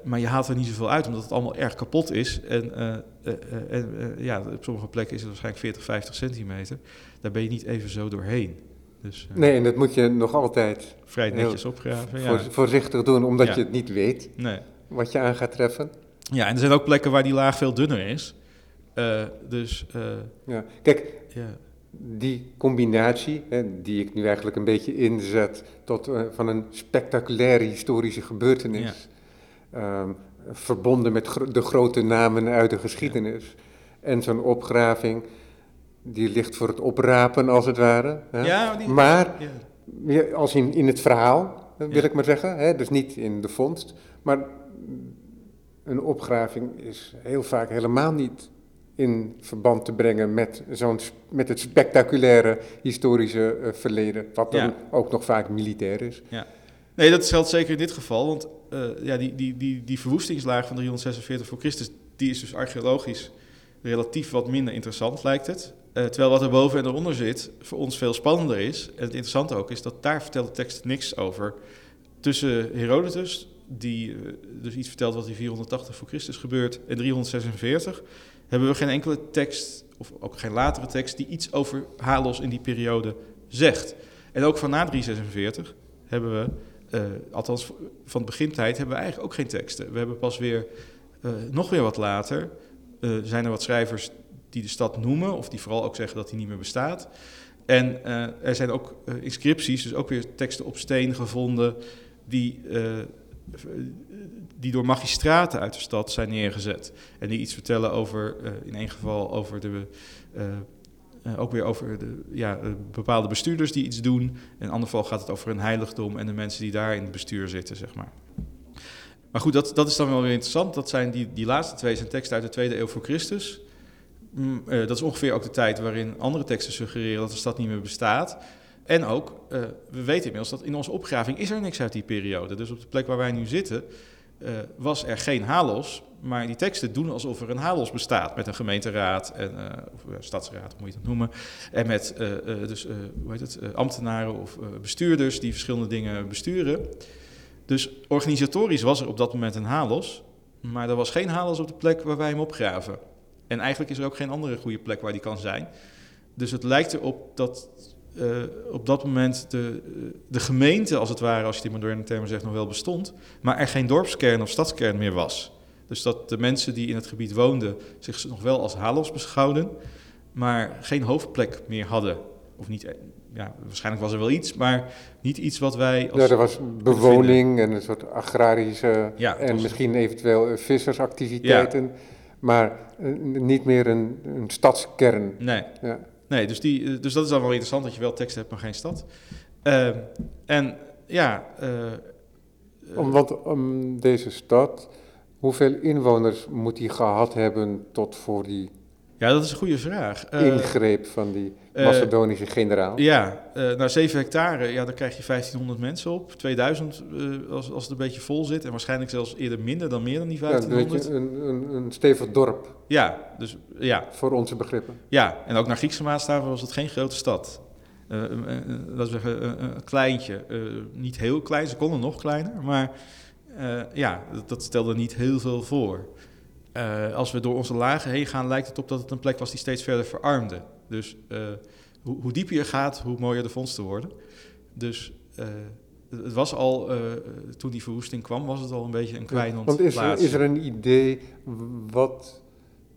Maar je haalt er niet zoveel uit, omdat het allemaal erg kapot is. En, ja, op sommige plekken is het waarschijnlijk 40, 50 centimeter. Daar ben je niet even zo doorheen. Dus, nee, en dat moet je nog altijd... Vrij netjes opgraven, ja. Voorzichtig doen, omdat je het niet weet nee. wat je aan gaat treffen. Ja, en er zijn ook plekken waar die laag veel dunner is. dus... ja. Kijk, die combinatie, hè, die ik nu eigenlijk een beetje inzet tot uh, van een spectaculaire historische gebeurtenis, ehm, verbonden met gro de grote namen uit de geschiedenis, en zo'n opgraving, die ligt voor het oprapen als het ware. Hè. Ja, die, maar als in, in het verhaal, wil ik maar zeggen, hè, dus niet in de vondst, maar een opgraving is heel vaak helemaal niet in verband te brengen met, zo'n, met het spectaculaire historische uh, verleden, wat dan ook nog vaak militair is. Ja. Nee, dat geldt zeker in dit geval, want uh, ja, die, die, die, die verwoestingslaag van 346 voor Christus, die is dus archeologisch relatief wat minder interessant, lijkt het. Uh, terwijl wat er boven en eronder zit voor ons veel spannender is. En het interessante ook is dat daar vertelt de tekst niks over. Tussen Herodotus, die dus iets vertelt wat in 480 voor Christus gebeurt, en 346 hebben we geen enkele tekst, of ook geen latere tekst, die iets over Halos in die periode zegt. En ook van na 346 hebben we, uh, althans van de begintijd, hebben we eigenlijk ook geen teksten. We hebben pas weer, uh, nog weer wat later, zijn er wat schrijvers die de stad noemen, of die vooral ook zeggen dat die niet meer bestaat. En er zijn ook inscripties, dus ook weer teksten op steen gevonden, die die door magistraten uit de stad zijn neergezet. En die iets vertellen over, uh, in één geval over de. Uh, uh, ook weer over de, ja, bepaalde bestuurders die iets doen. In een ander geval gaat het over een heiligdom en de mensen die daar in het bestuur zitten, zeg maar. Maar goed, dat, dat is dan wel weer interessant. Dat zijn die, die laatste twee zijn teksten uit de tweede eeuw voor Christus. Mm, dat is ongeveer ook de tijd waarin andere teksten suggereren dat de stad niet meer bestaat. En ook, we weten inmiddels dat in onze opgraving is er niks uit die periode. Dus op de plek waar wij nu zitten, uh, was er geen halos, maar die teksten doen alsof er een halos bestaat met een gemeenteraad en uh, of stadsraad, hoe moet je dat noemen, en met dus hoe heet het, ambtenaren of bestuurders die verschillende dingen besturen. Dus organisatorisch was er op dat moment een halos, maar er was geen halos op de plek waar wij hem opgraven. En eigenlijk is er ook geen andere goede plek waar die kan zijn. Dus het lijkt erop dat uh, op dat moment de, de gemeente, als het ware, als je die moderne termen zegt, nog wel bestond, maar er geen dorpskern of stadskern meer was. Dus dat de mensen die in het gebied woonden zich nog wel als halos beschouwden, maar geen hoofdplek meer hadden. Of niet, eh, ja, waarschijnlijk was er wel iets, maar niet iets wat wij. Als ja, er was bewoning en een soort agrarische ja, en misschien eventueel vissersactiviteiten, maar uh, niet meer een, een stadskern. Nee. Ja. Nee, dus, die, eh, dus dat is dan wel interessant dat je wel tekst hebt, maar geen stad. Uh, en ja. Uh, om, want deze stad, hoeveel inwoners moet die gehad hebben tot voor die ja, dat is een goede vraag. Uh, ingreep van die Macedonische generaal. Ja, uh, nou 7 hectare, ja, dan krijg je 1500 mensen op. 2000 uh, als, als het een beetje vol zit. En waarschijnlijk zelfs eerder minder dan meer dan die 1500. Ja, een, een, een stevig dorp. Ja, dus ja. Voor onze begrippen. Ja, en ook naar Griekse maatstaven was het geen grote stad. dat is zeggen, een kleintje. niet heel klein, ze konden nog kleiner. Maar ja, dat, dat stelde niet heel veel voor. Uh, als we door onze lagen heen gaan, lijkt het op dat het een plek was die steeds verder verarmde. Dus uh, hoe, hoe, dieper je gaat, hoe mooier de vondsten worden. Dus uh, het was al, toen die verwoesting kwam, was het al een beetje een kwijnend Want is er, is er een idee wat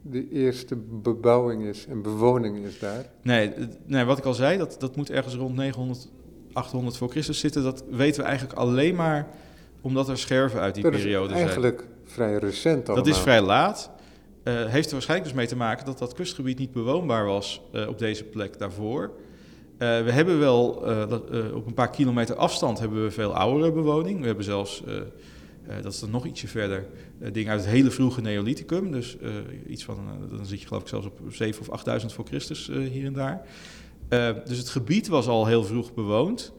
de eerste bebouwing is en bewoning is daar? Nee, nee wat ik al zei, dat, dat moet ergens rond 900, 800 voor Christus zitten. Dat weten we eigenlijk alleen maar omdat er scherven uit die dat periode zijn. eigenlijk vrij recent allemaal. Dat is vrij laat. Uh, heeft er waarschijnlijk dus mee te maken dat dat kustgebied niet bewoonbaar was uh, op deze plek daarvoor. Uh, we hebben wel op een paar kilometer afstand hebben we veel oudere bewoning. We hebben zelfs, dat is dan nog ietsje verder, dingen uit het hele vroege Neolithicum. Dus iets van, dan zit je geloof ik zelfs op 7 of 8000 voor Christus hier en daar. dus het gebied was al heel vroeg bewoond.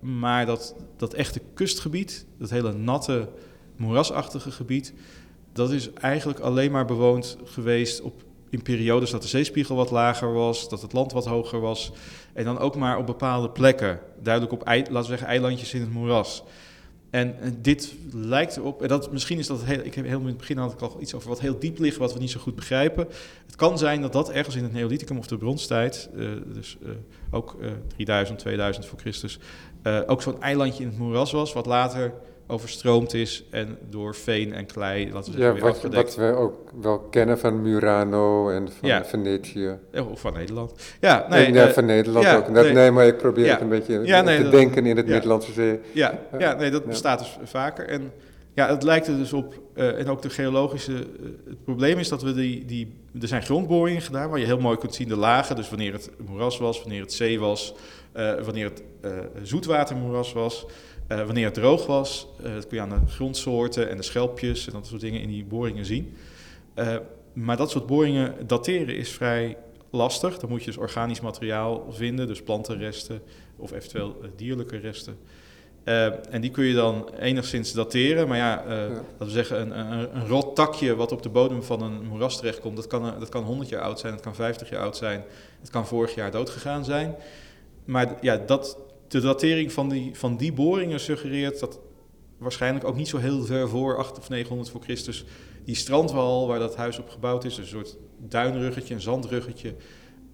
maar dat, dat echte kustgebied, dat hele natte, moerasachtige gebied, dat is eigenlijk alleen maar bewoond geweest op, in periodes dat de zeespiegel wat lager was, dat het land wat hoger was. En dan ook maar op bepaalde plekken, duidelijk op, laten we zeggen, eilandjes in het moeras. En, dit lijkt erop, en dat, misschien is dat heel, ik heb heel in het begin had ik al iets over wat heel diep ligt, wat we niet zo goed begrijpen. Het kan zijn dat dat ergens in het Neolithicum of de bronstijd, uh, dus uh, ook uh, 3000, 2000 voor Christus, eh, ook zo'n eilandje in het moeras was, wat later overstroomd is en door veen en klei, laten we zeggen, ja, wat, wat, we ook wel kennen van Murano en van ja. Venetië. Of van Nederland. Ja, nee, ja, uh, van Nederland ja, ook. Dat, nee, nee, maar ik probeer het een beetje nee, te dat- denken in het ja. Middellandse Zee. Ja, Ja. nee, dat bestaat dus vaker. En ja, het lijkt er dus op, eh, en ook de geologische, eh, het probleem is dat we die, die, er zijn grondboringen gedaan waar je heel mooi kunt zien de lagen, dus wanneer het moeras was, wanneer het zee was, eh, wanneer het eh, zoetwatermoeras was, eh, wanneer het droog was. Eh, dat kun je aan de grondsoorten en de schelpjes en dat soort dingen in die boringen zien. Eh, maar dat soort boringen dateren is vrij lastig. Dan moet je dus organisch materiaal vinden, dus plantenresten of eventueel dierlijke resten. En die kun je dan enigszins dateren. Maar ja, eh, laten we zeggen, een, een, een rot takje wat op de bodem van een moeras terechtkomt, dat kan, dat kan 100 jaar oud zijn, dat kan 50 jaar oud zijn, het kan vorig jaar doodgegaan zijn. Maar ja, dat, de datering van die, van die boringen suggereert dat waarschijnlijk ook niet zo heel ver voor 8 of 900 voor Christus die strandwal waar dat huis op gebouwd is, een soort duinruggetje, een zandruggetje,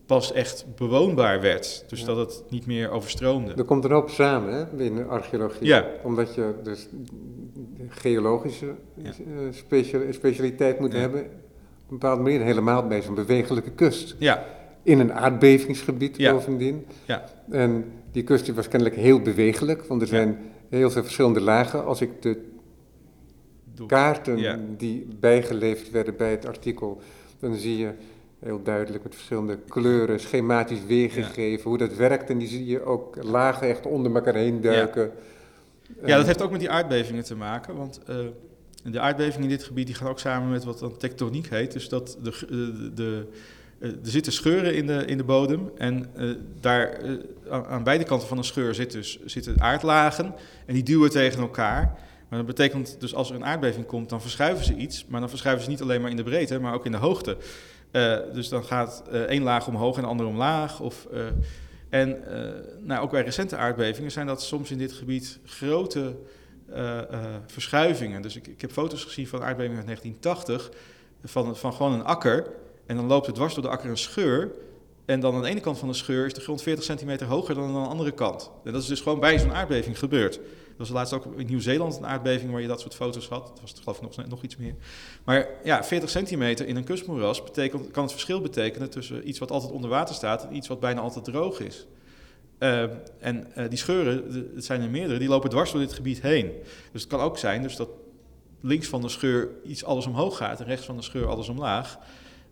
pas echt bewoonbaar werd. Dus Ja. dat het niet meer overstroomde. Er komt een hoop samen hè, binnen archeologie. Ja. Omdat je dus geologische Ja. eh, specia- specialiteit moet hebben. Op een bepaalde manier helemaal bij zo'n bewegelijke kust. Ja, In een aardbevingsgebied Ja. bovendien. Ja. En die kust die was kennelijk heel bewegelijk, want er Ja. zijn heel veel verschillende lagen. Als ik de kaarten Ja. die bijgeleverd werden bij het artikel, dan zie je heel duidelijk met verschillende kleuren, schematisch weergegeven, hoe dat werkt. En die zie je ook lagen echt onder elkaar heen duiken. Ja, dat heeft ook met die aardbevingen te maken. Want eh, de aardbevingen in dit gebied die gaan ook samen met wat dan tektoniek heet. Dus dat de, de, de, eh, er zitten scheuren in de, in de bodem. En eh, daar eh, aan, beide kanten van een scheur zit dus, zitten aardlagen. En die duwen tegen elkaar. Maar dat betekent dus als er een aardbeving komt, dan verschuiven ze iets. Maar dan verschuiven ze niet alleen maar in de breedte, maar ook in de hoogte. Eh, dus dan gaat eh, één laag omhoog en de andere omlaag. Of, eh, en eh, nou, ook bij recente aardbevingen zijn dat soms in dit gebied grote eh, eh, verschuivingen. Dus ik, ik heb foto's gezien van aardbevingen uit 1980 van, van gewoon een akker. En dan loopt er dwars door de akker een scheur. En dan aan de ene kant van de scheur is de grond 40 centimeter hoger dan aan de andere kant. En dat is dus gewoon bij zo'n aardbeving gebeurd. Er was laatst ook in Nieuw-Zeeland een aardbeving waar je dat soort foto's had. Dat was geloof ik nog, nog iets meer. Maar ja, 40 centimeter in een kustmoeras betekent, kan het verschil betekenen tussen iets wat altijd onder water staat en iets wat bijna altijd droog is. Eh, en eh, die scheuren, het zijn er meerdere, die lopen dwars door dit gebied heen. Dus het kan ook zijn dus dat links van de scheur iets alles omhoog gaat en rechts van de scheur alles omlaag.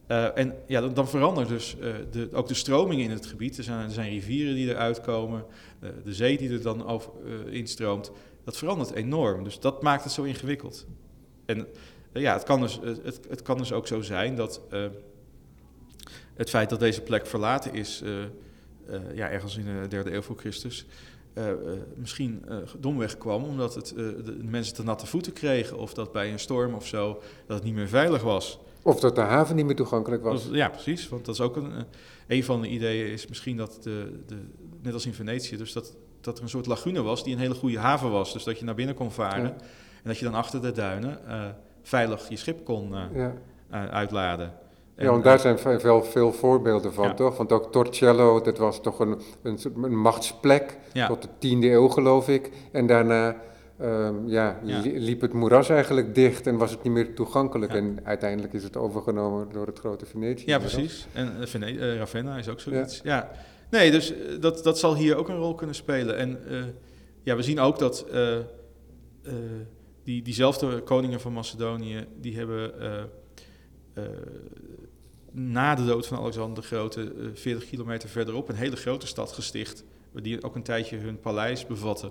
Eh, en ja, dan, verandert dus eh, de, ook de stroming in het gebied. Er zijn, er zijn rivieren die eruit komen, eh, de zee die er dan over, instroomt. Dat verandert enorm. Dus dat maakt het zo ingewikkeld. En ja, het kan, dus, het, het kan dus ook zo zijn dat het feit dat deze plek verlaten is, ja, ergens in de derde eeuw voor Christus, misschien domweg kwam omdat het, de mensen te natte voeten kregen. Of dat bij een storm of zo, dat het niet meer veilig was. Of dat de haven niet meer toegankelijk was. Ja, precies. Want dat is ook een, eh, een van de ideeën is misschien dat, de, de, net als in Venetië, dus dat, dat er een soort lagune was die een hele goede haven was. Dus dat je naar binnen kon varen Ja. en dat je dan achter de duinen eh, veilig je schip kon eh, Ja. uitladen. En, Ja, want daar zijn wel veel voorbeelden van, Ja. toch? Want ook Torcello, dat was toch een, een, een machtsplek tot de tiende eeuw, geloof ik. En daarna ehm, ja, Ja. li- liep het moeras eigenlijk dicht en was het niet meer toegankelijk. Ja. En uiteindelijk is het overgenomen door het grote Venetië. Ja, precies. En eh, Vene- eh, Ravenna is ook zoiets. Ja. Nee, dus eh, dat, dat zal hier ook een rol kunnen spelen. En ja, we zien ook dat die, diezelfde koningen van Macedonië, die hebben na de dood van Alexander de Grote, eh, 40 kilometer verderop, een hele grote stad gesticht. Die ook een tijdje hun paleis bevatte.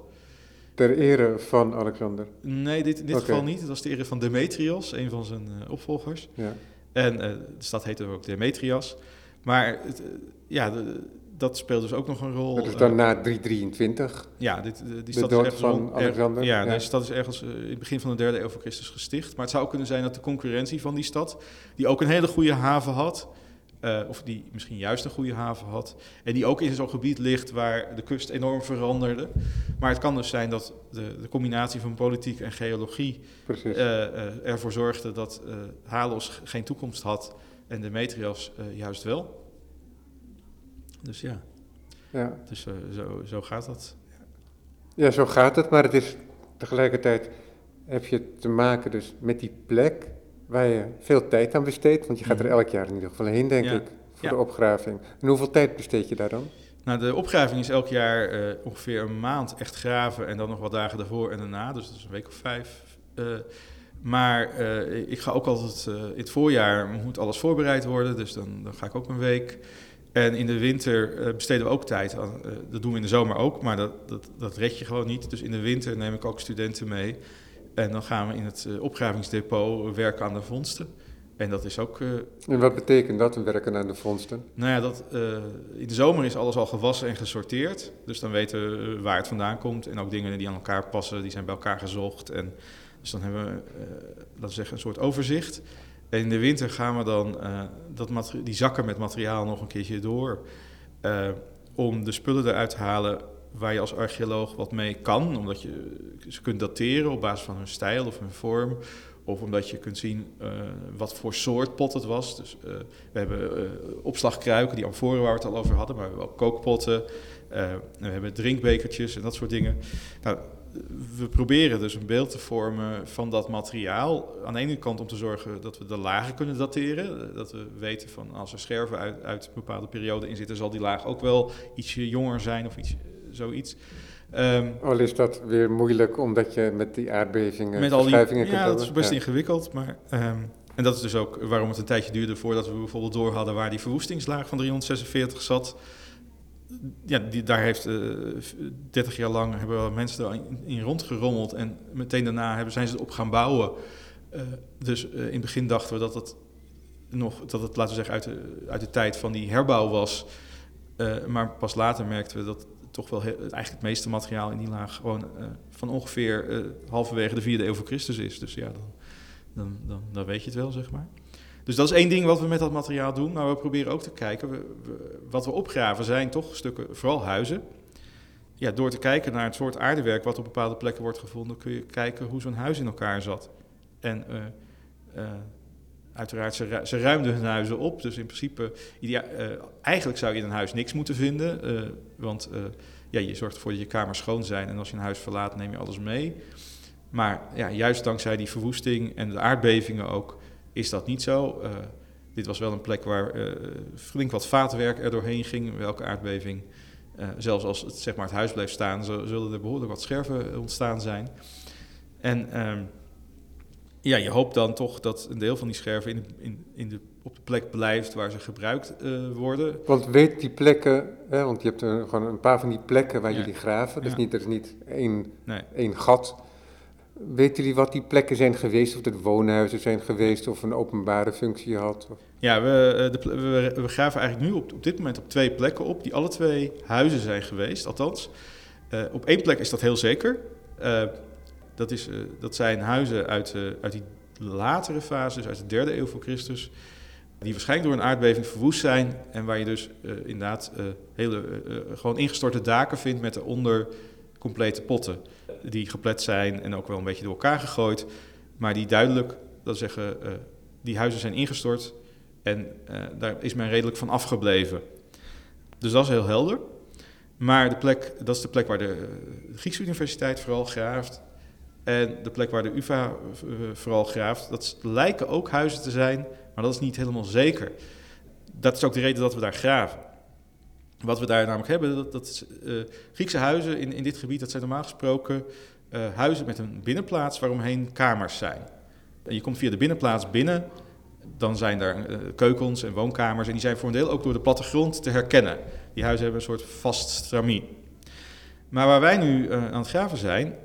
Ter ere van Alexander. Nee, dit, in dit geval niet. Het was de ere van Demetrios, een van zijn eh, opvolgers. Ja. En eh, de stad heette ook Demetrias. Maar het, eh, ja, de- dat speelt dus ook nog een rol. Dat is dan na 323. Ja, dit, die De stad dood is ergens van er- Alexander, ja, ja. deze stad is ergens in het begin van de derde eeuw voor Christus gesticht. Maar het zou kunnen zijn dat de concurrentie van die stad, die ook een hele goede haven had, eh, of die misschien juist een goede haven had, en die ook in zo'n gebied ligt waar de kust enorm veranderde. Maar het kan dus zijn dat de, de combinatie van politiek en geologie eh, eh, ervoor zorgde dat Halos geen toekomst had en Demetrios juist wel. Dus ja, ja. dus, zo, zo gaat dat. ja, zo gaat het, maar het is tegelijkertijd heb je te maken dus met die plek waar je veel tijd aan besteedt, want je gaat er Mhm. elk jaar in ieder geval heen, denk Ja. ik, voor de opgraving. En hoeveel tijd besteed je daar dan? Nou, de opgraving is elk jaar eh, ongeveer een maand echt graven en dan nog wat dagen daarvoor en daarna, dus dat is een week of vijf. Eh, maar eh, ik ga ook altijd, in het voorjaar moet alles voorbereid worden, dus dan, dan ga ik ook een week. En in de winter besteden we ook tijd aan, dat doen we in de zomer ook, maar dat, dat, dat red je gewoon niet. Dus in de winter neem ik ook studenten mee en dan gaan we in het eh, opgravingsdepot werken aan de vondsten. En dat is ook eh, En wat betekent dat, werken aan de vondsten? nou ja, dat, eh, in de zomer is alles al gewassen en gesorteerd. Dus dan weten we waar het vandaan komt. En ook dingen die aan elkaar passen, die zijn bij elkaar gezocht. En dus dan hebben we, laten we zeggen, een soort overzicht. En in de winter gaan we dan dat die zakken met materiaal nog een keertje door. om de spullen eruit te halen waar je als archeoloog wat mee kan. Omdat je ze kunt dateren op basis van hun stijl of hun vorm. Of omdat je kunt zien eh, wat voor soort pot het was. Dus eh, we hebben eh, opslagkruiken, die amforen waar we het al over hadden. Maar we hebben ook kookpotten. en we hebben drinkbekertjes en dat soort dingen. Nou, we proberen dus een beeld te vormen van dat materiaal. Aan de ene kant om te zorgen dat we de lagen kunnen dateren. Dat we weten van als er scherven uit, uit een bepaalde periode in zitten, zal die laag ook wel ietsje jonger zijn of iets, zoiets. Ehm, Al is dat weer moeilijk, omdat je met die aardbevingen met al die, kunt ja, dat is best Ja. ingewikkeld. Maar, ehm, en dat is dus ook waarom het een tijdje duurde voordat we bijvoorbeeld door hadden waar die verwoestingslaag van 346 zat. Ja, die, daar heeft eh 30 jaar lang hebben mensen er in, rondgerommeld en meteen daarna hebben, zijn ze erop gaan bouwen. Eh, dus eh, in het begin dachten we dat het nog, dat het laten we zeggen uit de, uit de tijd van die herbouw was. Eh, maar pas later merkten we dat toch wel eigenlijk het meeste materiaal in die laag gewoon eh, van ongeveer eh, halverwege de vierde eeuw voor Christus is. Dus ja, dan, dan, dan, weet je het wel, zeg maar. Dus dat is één ding wat we met dat materiaal doen. Maar we proberen ook te kijken, we, wat we opgraven zijn toch stukken, vooral huizen. Ja, door te kijken naar het soort aardewerk wat op bepaalde plekken wordt gevonden, kun je kijken hoe zo'n huis in elkaar zat. En eh, uiteraard, ze, ru- ze ruimden hun huizen op. Dus in principe, eh, eigenlijk zou je in een huis niks moeten vinden. eh, want eh, ja, je zorgt ervoor dat je kamers schoon zijn. En als je een huis verlaat, neem je alles mee. Maar ja, juist dankzij die verwoesting en de aardbevingen ook, is dat niet zo. Dit was wel een plek waar flink wat vaatwerk er doorheen ging, welke aardbeving. Zelfs als het, zeg maar, het huis bleef staan, zullen er behoorlijk wat scherven ontstaan zijn. En ehm, ja, je hoopt dan toch dat een deel van die scherven in, in, in de, op de plek blijft waar ze gebruikt eh, worden. Want weet die plekken, hè, want je hebt gewoon een paar van die plekken waar Ja. jullie graven, dus Ja. niet, er is niet één, Nee. één gat. Weten jullie wat die plekken zijn geweest, of het woonhuizen zijn geweest, of een openbare functie had? Of- Ja, we, eh, de, we, we graven eigenlijk nu op, op dit moment op twee plekken op, die alle twee huizen zijn geweest, althans. Eh, op één plek is dat heel zeker. Dat, is, eh, dat zijn huizen uit, eh, uit die latere fase, dus uit de derde eeuw voor Christus, die waarschijnlijk door een aardbeving verwoest zijn en waar je dus eh, inderdaad hele, gewoon ingestorte daken vindt met daaronder complete potten die geplet zijn en ook wel een beetje door elkaar gegooid, maar die duidelijk, dat zeggen, die huizen zijn ingestort en daar is men redelijk van afgebleven. Dus dat is heel helder. Maar de plek, dat is de plek waar de Griekse Universiteit vooral graaft. En de plek waar de UvA eh, vooral graaft. Dat lijken ook huizen te zijn, maar dat is niet helemaal zeker. Dat is ook de reden dat we daar graven. Wat we daar namelijk hebben, dat, dat eh, Griekse huizen in, in dit gebied, dat zijn normaal gesproken eh, huizen met een binnenplaats waaromheen kamers zijn. En je komt via de binnenplaats binnen, dan zijn daar keukens en woonkamers en die zijn voor een deel ook door de plattegrond te herkennen. Die huizen hebben een soort vast stramien. Maar waar wij nu aan het graven zijn,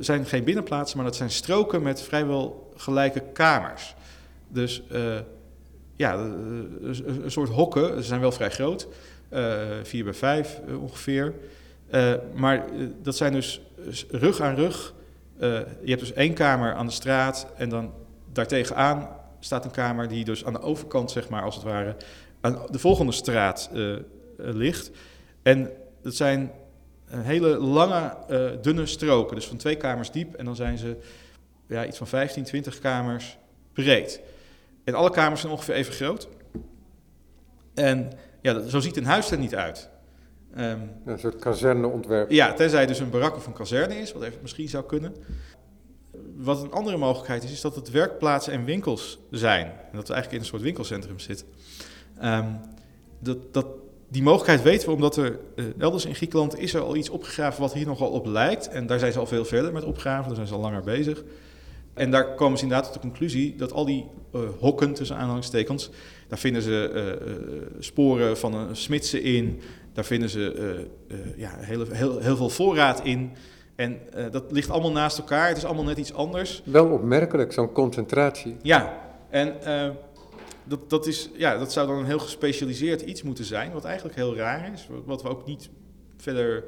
zijn geen binnenplaatsen, maar dat zijn stroken met vrijwel gelijke kamers. Dus eh, ja, eh, een soort hokken, ze zijn wel vrij groot, 4 bij 5 ongeveer. maar dat zijn dus rug aan rug. je hebt dus één kamer aan de straat en dan daartegenaan staat een kamer die dus aan de overkant, zeg maar, als het ware, aan de volgende straat ligt. En dat zijn hele lange, dunne stroken, dus van twee kamers diep. En dan zijn ze ja, iets van 15, 20 kamers breed. En alle kamers zijn ongeveer even groot. En ja, zo ziet een huis er niet uit. Um, een soort kazerneontwerp. Ja, tenzij dus een barak of een kazerne is, wat even misschien zou kunnen. Wat een andere mogelijkheid is, is dat het werkplaatsen en winkels zijn. En dat we eigenlijk in een soort winkelcentrum zitten. Um, dat, dat, die mogelijkheid weten we omdat er uh, elders in Griekenland is er al iets opgegraven wat hier nogal op lijkt. En daar zijn ze al veel verder met opgraven, daar zijn ze al langer bezig. En daar komen ze inderdaad tot de conclusie dat al die uh, hokken, tussen aanhalingstekens, daar vinden ze uh, sporen van een smidse in, daar vinden ze ja, heel, heel, heel veel voorraad in. En dat ligt allemaal naast elkaar, het is allemaal net iets anders. Wel opmerkelijk, zo'n concentratie. Ja, en dat, dat, is, ja, dat zou dan een heel gespecialiseerd iets moeten zijn, wat eigenlijk heel raar is, wat we ook niet verder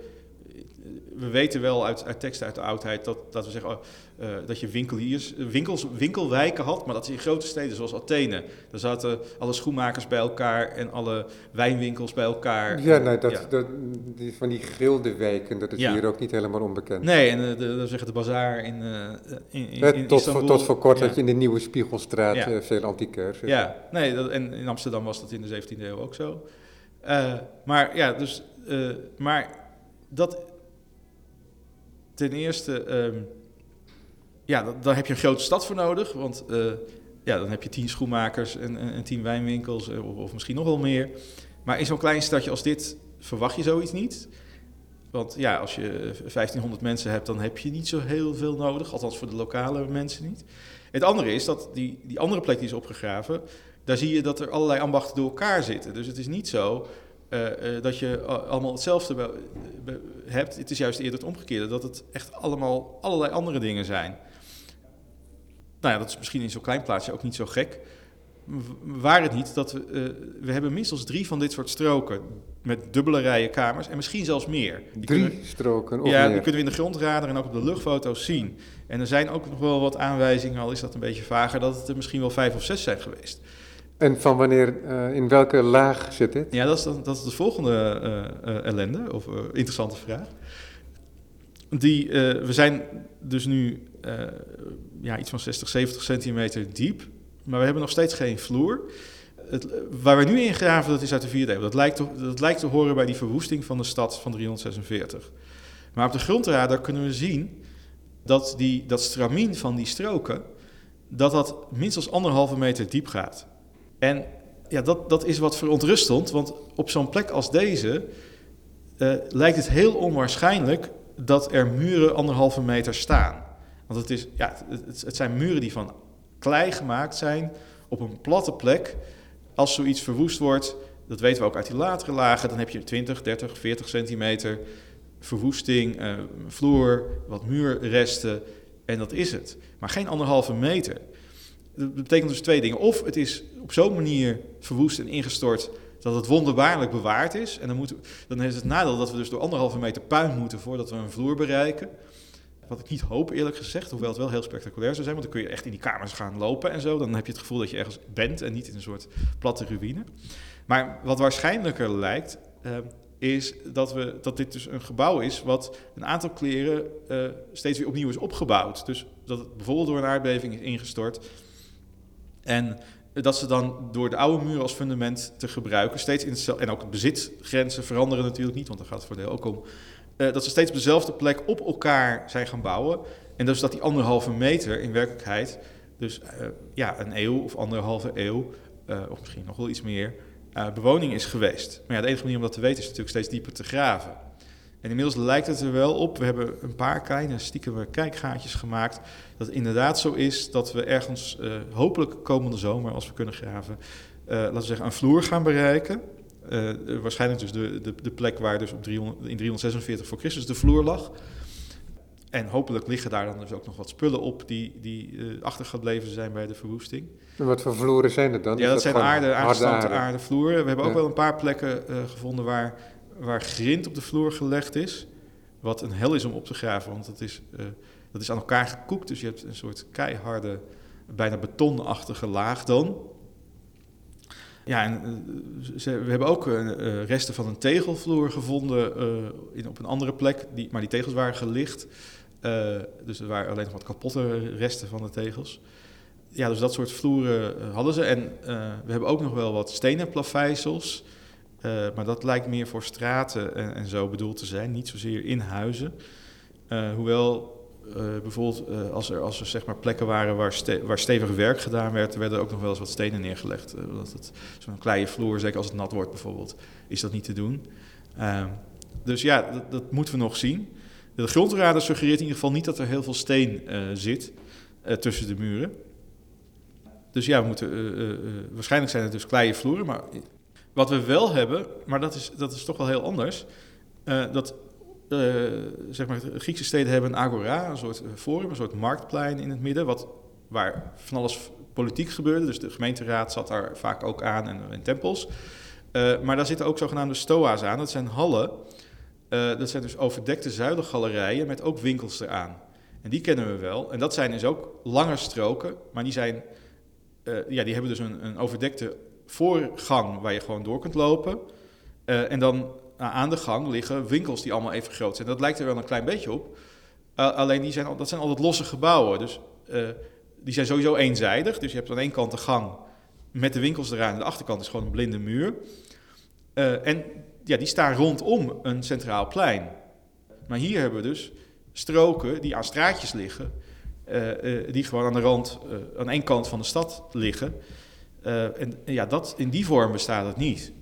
we weten wel uit, uit teksten uit de oudheid dat, dat we zeggen oh, uh, dat je winkeliers, winkels, winkelwijken had, maar dat is in grote steden zoals Athene. Daar zaten alle schoenmakers bij elkaar en alle wijnwinkels bij elkaar. Ja, nee, dat, Dat, die, van die gilde wijken, dat is hier ook niet helemaal onbekend. Nee, en uh, de, zeggen de bazaar in, uh, in, in, in tot, voor, tot voor kort had je in de Nieuwe Spiegelstraat veel antiquaires. Ja, nee, dat, en in Amsterdam was dat in de 17e eeuw ook zo. maar ja, dus, maar dat ten eerste, um, ja, daar heb je een grote stad voor nodig. Want uh, ja, dan heb je tien schoenmakers en, en, en tien wijnwinkels, eh, of, of, misschien nog wel meer. Maar in zo'n klein stadje als dit verwacht je zoiets niet. Want ja, als je 1500 mensen hebt, dan heb je niet zo heel veel nodig. Althans voor de lokale mensen niet. Het andere is dat die, die andere plek die is opgegraven, daar zie je dat er allerlei ambachten door elkaar zitten. Dus het is niet zo dat je allemaal hetzelfde hebt. Het is juist eerder het omgekeerde, dat het echt allemaal allerlei andere dingen zijn. Nou ja, dat is misschien in zo'n klein plaatsje ook niet zo gek. Waar het niet dat we, uh, we hebben minstens drie van dit soort stroken met dubbele rijen kamers en misschien zelfs meer. Die drie kunnen, stroken? Of ja, meer. die kunnen we in de grondradar en ook op de luchtfoto's zien. En er zijn ook nog wel wat aanwijzingen, al is dat een beetje vager, dat het er misschien wel vijf of zes zijn geweest. En van wanneer, uh, in welke laag zit dit? Ja, dat is, dat is de volgende uh, ellende, of interessante vraag. Die, we zijn dus nu ja, iets van 60, 70 centimeter diep, maar we hebben nog steeds geen vloer. Het, waar we nu in graven, dat is uit de vierde eeuw. Dat lijkt, te, dat lijkt te horen bij die verwoesting van de stad van 346. Maar op de grondradar kunnen we zien dat die, dat stramien van die stroken, dat dat minstens anderhalve meter diep gaat. En ja, dat, dat is wat verontrustend, want op zo'n plek als deze uh, lijkt het heel onwaarschijnlijk dat er muren anderhalve meter staan. Want het, is, ja, het, zijn muren die van klei gemaakt zijn op een platte plek. Als zoiets verwoest wordt, dat weten we ook uit die latere lagen, dan heb je 20, 30, 40 centimeter verwoesting, uh, vloer, wat muurresten en dat is het. Maar geen anderhalve meter. Dat betekent dus twee dingen. Of het is op zo'n manier verwoest en ingestort dat het wonderbaarlijk bewaard is. En dan, moeten, dan is het nadeel dat we dus door anderhalve meter puin moeten voordat we een vloer bereiken. Wat ik niet hoop, eerlijk gezegd, hoewel het wel heel spectaculair zou zijn. Want dan kun je echt in die kamers gaan lopen en zo. Dan heb je het gevoel dat je ergens bent en niet in een soort platte ruïne. Maar wat waarschijnlijker lijkt, uh, is dat, we, dat dit dus een gebouw is wat een aantal kleren uh, steeds weer opnieuw is opgebouwd. Dus dat het bijvoorbeeld door een aardbeving is ingestort en dat ze dan door de oude muur als fundament te gebruiken, steeds in en ook bezitgrenzen veranderen natuurlijk niet, want daar gaat het voor deel ook om, uh, dat ze steeds op dezelfde plek op elkaar zijn gaan bouwen. En dus dat die anderhalve meter in werkelijkheid, dus uh, ja, een eeuw of anderhalve eeuw, uh, of misschien nog wel iets meer, bewoning is geweest. Maar ja, de enige manier om dat te weten is natuurlijk steeds dieper te graven. En inmiddels lijkt het er wel op, we hebben een paar kleine stiekeme kijkgaatjes gemaakt, dat het inderdaad zo is dat we ergens, hopelijk komende zomer, als we kunnen graven, laten we zeggen, een vloer gaan bereiken. Uh, waarschijnlijk dus de, de, de, plek waar dus op 300, in 346 voor Christus de vloer lag. en hopelijk liggen daar dan dus ook nog wat spullen op die, die uh, achtergebleven zijn bij de verwoesting. En wat voor vloeren zijn er dan? Ja, dat, zijn aarde, aardestampte aardevloeren. We hebben ook wel een paar plekken uh, gevonden waar, waar grind op de vloer gelegd is. Wat een hel is om op te graven, want het is, dat is aan elkaar gekoekt. Dus je hebt een soort keiharde, bijna betonachtige laag dan. Ja, en ze, we hebben ook uh, resten van een tegelvloer gevonden in, op een andere plek, die, maar die tegels waren gelicht. Dus er waren alleen nog wat kapotte resten van de tegels. Ja, dus dat soort vloeren hadden ze. En we hebben ook nog wel wat stenen plaveisels. maar dat lijkt meer voor straten en, en, zo bedoeld te zijn, niet zozeer in huizen. hoewel bijvoorbeeld als er, als er zeg maar plekken waren waar, waar stevig werk gedaan werd, er werden ook nog wel eens wat stenen neergelegd. dat Zo'n kleine vloer, zeker als het nat wordt bijvoorbeeld, is dat niet te doen. Ehm, dus ja, dat, dat moeten we nog zien. De grondradar suggereert in ieder geval niet dat er heel veel steen zit tussen de muren. Dus ja, we moeten, waarschijnlijk zijn het dus kleine vloeren. Maar wat we wel hebben, maar dat is, dat is toch wel heel anders. dat zeg maar, Griekse steden hebben een agora, een soort forum, een soort marktplein in het midden. Wat, waar van alles politiek gebeurde. Dus de gemeenteraad zat daar vaak ook aan en, en tempels. maar daar zitten ook zogenaamde stoa's aan. Dat zijn hallen dat zijn dus overdekte zuilengalerijen met ook winkels eraan. En die kennen we wel. En dat zijn dus ook lange stroken, maar die, zijn, ja, die hebben dus een, een, overdekte voorgang waar je gewoon door kunt lopen. En dan aan de gang liggen winkels die allemaal even groot zijn. Dat lijkt er wel een klein beetje op. alleen die zijn, dat zijn altijd losse gebouwen. Dus die zijn sowieso eenzijdig. Dus je hebt aan één kant de gang met de winkels eraan. En de achterkant is gewoon een blinde muur. en ja, die staan rondom een centraal plein. Maar hier hebben we dus stroken die aan straatjes liggen, die gewoon aan de rand, aan één kant van de stad liggen. en ja, dat, in die vorm bestaat het niet.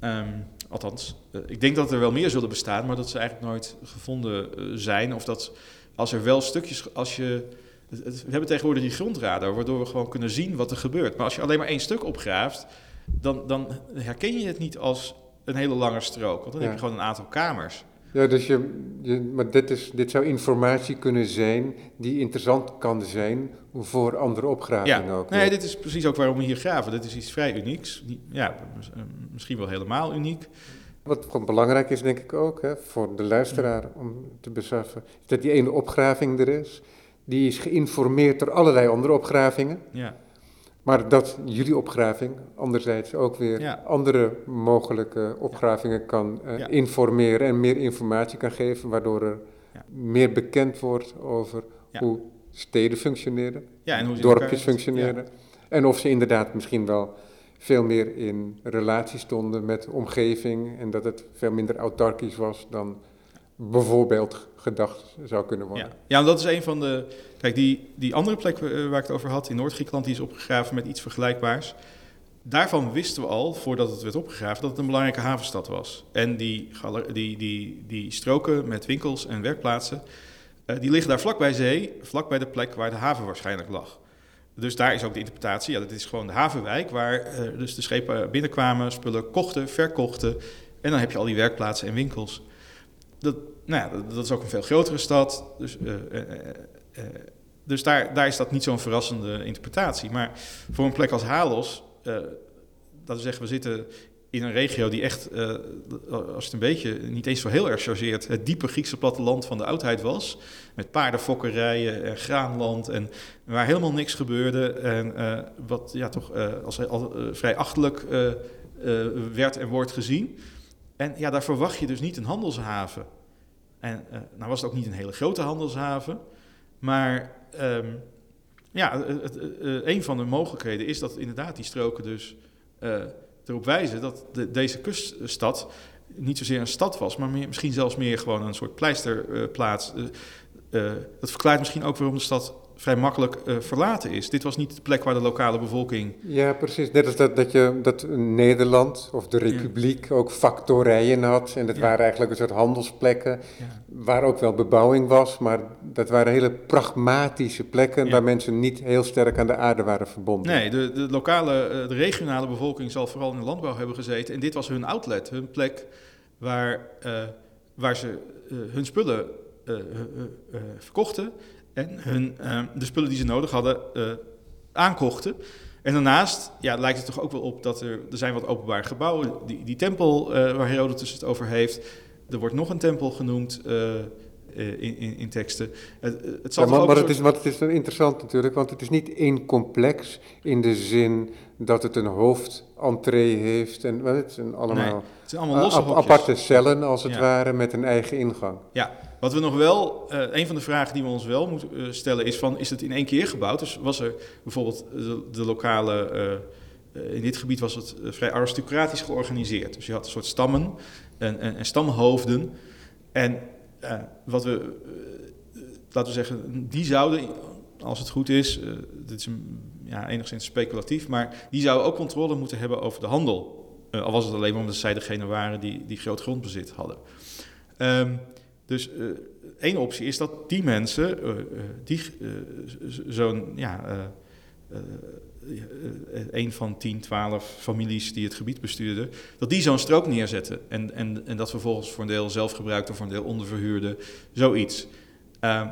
Um, althans, ik denk dat er wel meer zullen bestaan, maar dat ze eigenlijk nooit gevonden zijn. Of dat als er wel stukjes, als je. We hebben tegenwoordig die grondradar, waardoor we gewoon kunnen zien wat er gebeurt. Maar als je alleen maar één stuk opgraaft, dan, dan herken je het niet als een hele lange strook. Want dan heb je gewoon een aantal kamers. Ja, dus je, je, maar dit, is, dit zou informatie kunnen zijn die interessant kan zijn voor andere opgravingen ja. ook. Nee, dit is precies ook waarom we hier graven. Dit is iets vrij unieks. Ja, misschien wel helemaal uniek. Wat gewoon belangrijk is, denk ik ook, hè, voor de luisteraar om te beseffen, is dat die ene opgraving er is. Die is geïnformeerd door allerlei andere opgravingen. Ja. Maar dat jullie opgraving anderzijds ook weer andere mogelijke opgravingen kan uh, informeren en meer informatie kan geven, waardoor er ja. meer bekend wordt over hoe steden functioneren, en hoe dorpjes functioneren. En of ze inderdaad misschien wel veel meer in relatie stonden met de omgeving en dat het veel minder autarkisch was dan bijvoorbeeld gedacht zou kunnen worden. Ja, ja dat is een van de. Kijk, die, die andere plek waar ik het over had in Noord-Griekenland, die is opgegraven met iets vergelijkbaars. Daarvan wisten we al, voordat het werd opgegraven, dat het een belangrijke havenstad was. En die, die, die, die stroken met winkels en werkplaatsen, uh, die liggen daar vlak bij zee, vlak bij de plek waar de haven waarschijnlijk lag. Dus daar is ook de interpretatie, ja, dat is gewoon de havenwijk, waar uh, dus de schepen binnenkwamen, spullen kochten, verkochten. En dan heb je al die werkplaatsen en winkels dat, nou ja, dat, is ook een veel grotere stad. Dus, uh, uh, dus daar, daar is dat niet zo'n verrassende interpretatie. Maar voor een plek als Halos, dat we zeggen, we zitten in een regio die echt, als het een beetje, niet eens zo heel erg chargeert, het diepe Griekse platteland van de oudheid was. Met paardenfokkerijen en graanland en waar helemaal niks gebeurde. En wat ja, toch als al, vrij achterlijk werd en wordt gezien. En ja, daar verwacht je dus niet een handelshaven. En uh, nou was het ook niet een hele grote handelshaven, maar um, ja, het, uh, een van de mogelijkheden is dat inderdaad die stroken dus uh, erop wijzen dat de, deze kuststad niet zozeer een stad was, maar meer, misschien zelfs meer gewoon een soort pleisterplaats. dat verklaart misschien ook waarom de stad vrij makkelijk uh, verlaten is. Dit was niet de plek waar de lokale bevolking. Ja, precies. Net als dat, dat, je, dat Nederland of de Republiek ook factorijen had. En dat waren eigenlijk een soort handelsplekken. Ja. Waar ook wel bebouwing was. Maar dat waren hele pragmatische plekken. Waar mensen niet heel sterk aan de aarde waren verbonden. Nee, de, de lokale, uh, de regionale bevolking zal vooral in de landbouw hebben gezeten. En dit was hun outlet, hun plek waar, uh, waar ze hun spullen verkochten en hun, de spullen die ze nodig hadden aankochten. En daarnaast ja, lijkt het toch ook wel op dat er, er zijn wat openbare gebouwen. Die, die tempel waar Herodotus het over heeft. Er wordt nog een tempel genoemd. Eh, in, in, in, teksten. Het, het zal ja, maar, maar het, is, wat het is interessant natuurlijk, want het is niet één complex in de zin dat het een hoofdentree heeft. En, het zijn allemaal, nee, het zijn allemaal losse aparte cellen als het ware met een eigen ingang. Ja, wat we nog wel, uh, een van de vragen die we ons wel moeten uh, stellen is van, is het in één keer gebouwd? Dus was er bijvoorbeeld de, de lokale, uh, in dit gebied was het vrij aristocratisch georganiseerd. Dus je had een soort stammen en, en, en stamhoofden. En wat we, uh, laten we zeggen, die zouden, als het goed is, uh, dit is ja, enigszins speculatief, maar die zouden ook controle moeten hebben over de handel. al was het alleen maar omdat zij degene waren die, die groot grondbezit hadden. Um, dus één optie is dat die mensen, die zo'n ja, een van 10, 12 families die het gebied bestuurden, dat die zo'n strook neerzetten. En, en, en dat vervolgens voor een deel zelf gebruikte, voor een deel onderverhuurde, zoiets. Uh,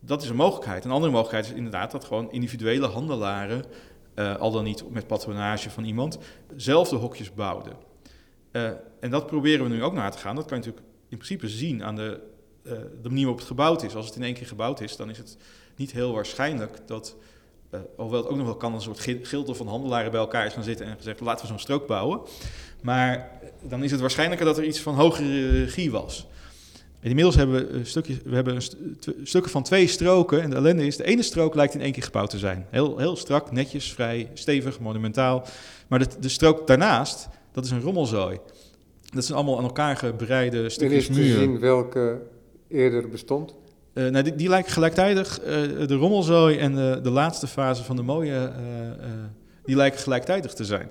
dat is een mogelijkheid. Een andere mogelijkheid is inderdaad dat gewoon individuele handelaren, uh, al dan niet met patronage van iemand, zelf de hokjes bouwden. Uh, en dat proberen we nu ook naar te gaan. Dat kan je natuurlijk in principe zien aan de, de manier waarop het gebouwd is. Als het in één keer gebouwd is, dan is het niet heel waarschijnlijk dat uh, hoewel het ook nog wel kan, een soort gilde van handelaren bij elkaar is gaan zitten en gezegd: laten we zo'n strook bouwen. Maar dan is het waarschijnlijker dat er iets van hogere regie was. En inmiddels hebben we, stukjes, we hebben stukken van twee stroken. En de ellende is, de ene strook lijkt in één keer gebouwd te zijn. Heel, heel strak, netjes, vrij, stevig, monumentaal. Maar de, de strook daarnaast, dat is een rommelzooi. Dat zijn allemaal aan elkaar gebreide stukjes muur. En is te zien welke eerder bestond? Uh, nou, die, die, lijken gelijktijdig, uh, de rommelzooi en de, de, laatste fase van de mooie, uh, die lijken gelijktijdig te zijn.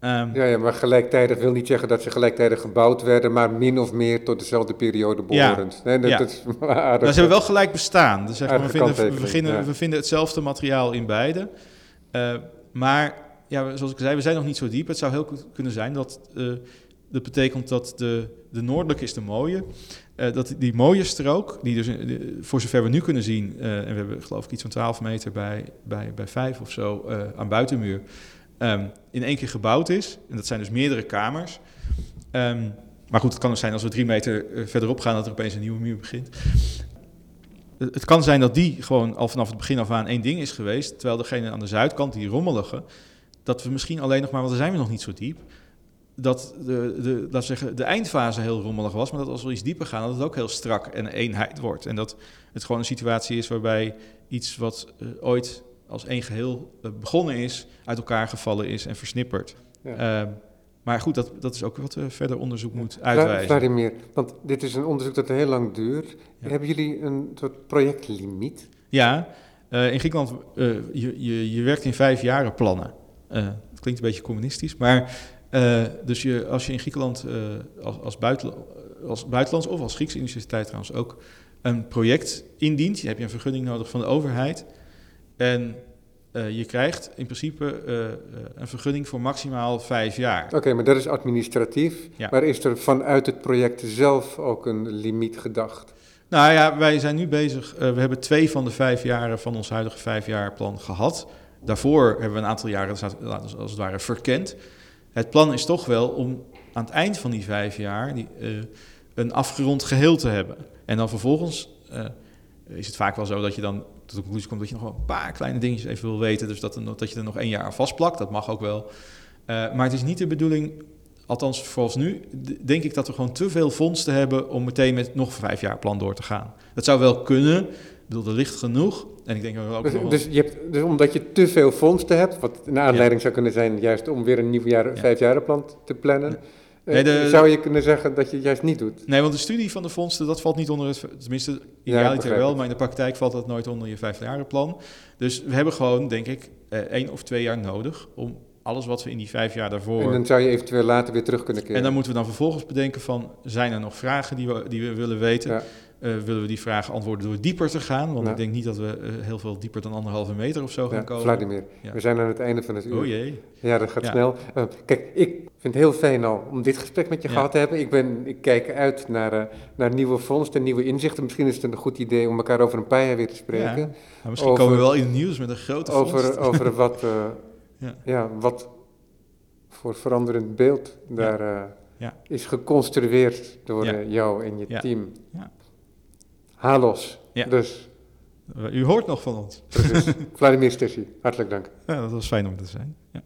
Um, ja, ja, maar gelijktijdig wil niet zeggen dat ze gelijktijdig gebouwd werden, maar min of meer tot dezelfde periode behorend. Ja, nee, dat, ja. dat is aardig, nou, ze hebben wel gelijk bestaan. Dus zeg, we, vinden, we, ja. we vinden hetzelfde materiaal in beide. maar ja, zoals ik zei, we zijn nog niet zo diep. Het zou heel goed kunnen zijn dat dat betekent dat de, de noordelijke is de mooie. Uh, dat die mooie strook, die dus uh, voor zover we nu kunnen zien, uh, en we hebben geloof ik iets van 12 meter bij, bij, bij 5 of zo aan buitenmuur, um, in één keer gebouwd is. En dat zijn dus meerdere kamers. Um, maar goed, het kan dus zijn als we drie meter verderop gaan dat er opeens een nieuwe muur begint. Het kan zijn dat die gewoon al vanaf het begin af aan één ding is geweest, terwijl degene aan de zuidkant, die rommelige, dat we misschien alleen nog maar, want daar zijn we nog niet zo diep, dat de, de, laat zeggen, de eindfase heel rommelig was, maar dat als we iets dieper gaan, dat het ook heel strak en eenheid wordt. En dat het gewoon een situatie is waarbij iets wat uh, ooit als één geheel uh, begonnen is, uit elkaar gevallen is en versnipperd. Ja. Uh, maar goed, dat, dat is ook wat we verder onderzoek ja. moet uitwijzen. meer, want dit is een onderzoek dat heel lang duurt. Ja. Hebben jullie een soort projectlimiet? Ja, in Griekenland, je, je, je werkt in vijf jaren plannen. dat klinkt een beetje communistisch, maar uh, dus je, als je in Griekenland uh, als, als, buiten, als buitenlands of als Griekse universiteit trouwens ook een project indient, dan heb je een vergunning nodig van de overheid. En uh, je krijgt in principe een vergunning voor maximaal vijf jaar. Oké, okay, maar dat is administratief. Ja. Maar is er vanuit het project zelf ook een limiet gedacht? Nou ja, wij zijn nu bezig. we hebben twee van de vijf jaren van ons huidige vijfjaarplan gehad. Daarvoor hebben we een aantal jaren als het ware verkend het plan is toch wel om aan het eind van die vijf jaar die, uh, een afgerond geheel te hebben. En dan vervolgens uh, is het vaak wel zo dat je dan tot de conclusie komt dat je nog een paar kleine dingetjes even wil weten. Dus dat, dat je er nog één jaar aan vastplakt, dat mag ook wel. Uh, maar het is niet de bedoeling, althans volgens nu, denk ik dat we gewoon te veel fondsen hebben om meteen met nog vijf jaar plan door te gaan. Dat zou wel kunnen, bedoel, er ligt genoeg. En ik denk ook dus, dus, je hebt, dus omdat je te veel fondsen hebt, wat een aanleiding zou kunnen zijn juist om weer een nieuw jaar, vijfjarenplan te plannen... Nee, de, zou je kunnen zeggen dat je het juist niet doet? Nee, want de studie van de fondsen, dat valt niet onder het... Tenminste, idealiter ja, wel, maar in de praktijk valt dat nooit onder je vijfjarenplan. Dus we hebben gewoon, denk ik, eh, één of twee jaar nodig om alles wat we in die vijf jaar daarvoor... En dan zou je eventueel later weer terug kunnen keren. En dan moeten we dan vervolgens bedenken van, zijn er nog vragen die we, die we willen weten? Ja. Eh, willen we die vragen antwoorden door dieper te gaan? Want Ja. ik denk niet dat we eh, heel veel dieper dan anderhalve meter of zo gaan Ja, komen. Vladimir, Ja. we zijn aan het einde van het uur. Oh jee. Ja, dat gaat snel. Eh, kijk, ik vind het heel fijn al om dit gesprek met je gehad te hebben. Ik, ben, ik kijk uit naar, naar nieuwe vondsten en nieuwe inzichten. Misschien is het een goed idee om elkaar over een paar jaar weer te spreken. Ja. Nou, misschien Over- komen we wel in het nieuws met een grote vondst. over, over (laughs) wat, Ja. wat voor veranderend beeld daar is geconstrueerd door jou en je team. Ja. Halos. Ja. Dus, U hoort nog van ons. precies. (laughs) Vladimir Stissi, hartelijk dank. Ja, dat was fijn om te zijn. Ja.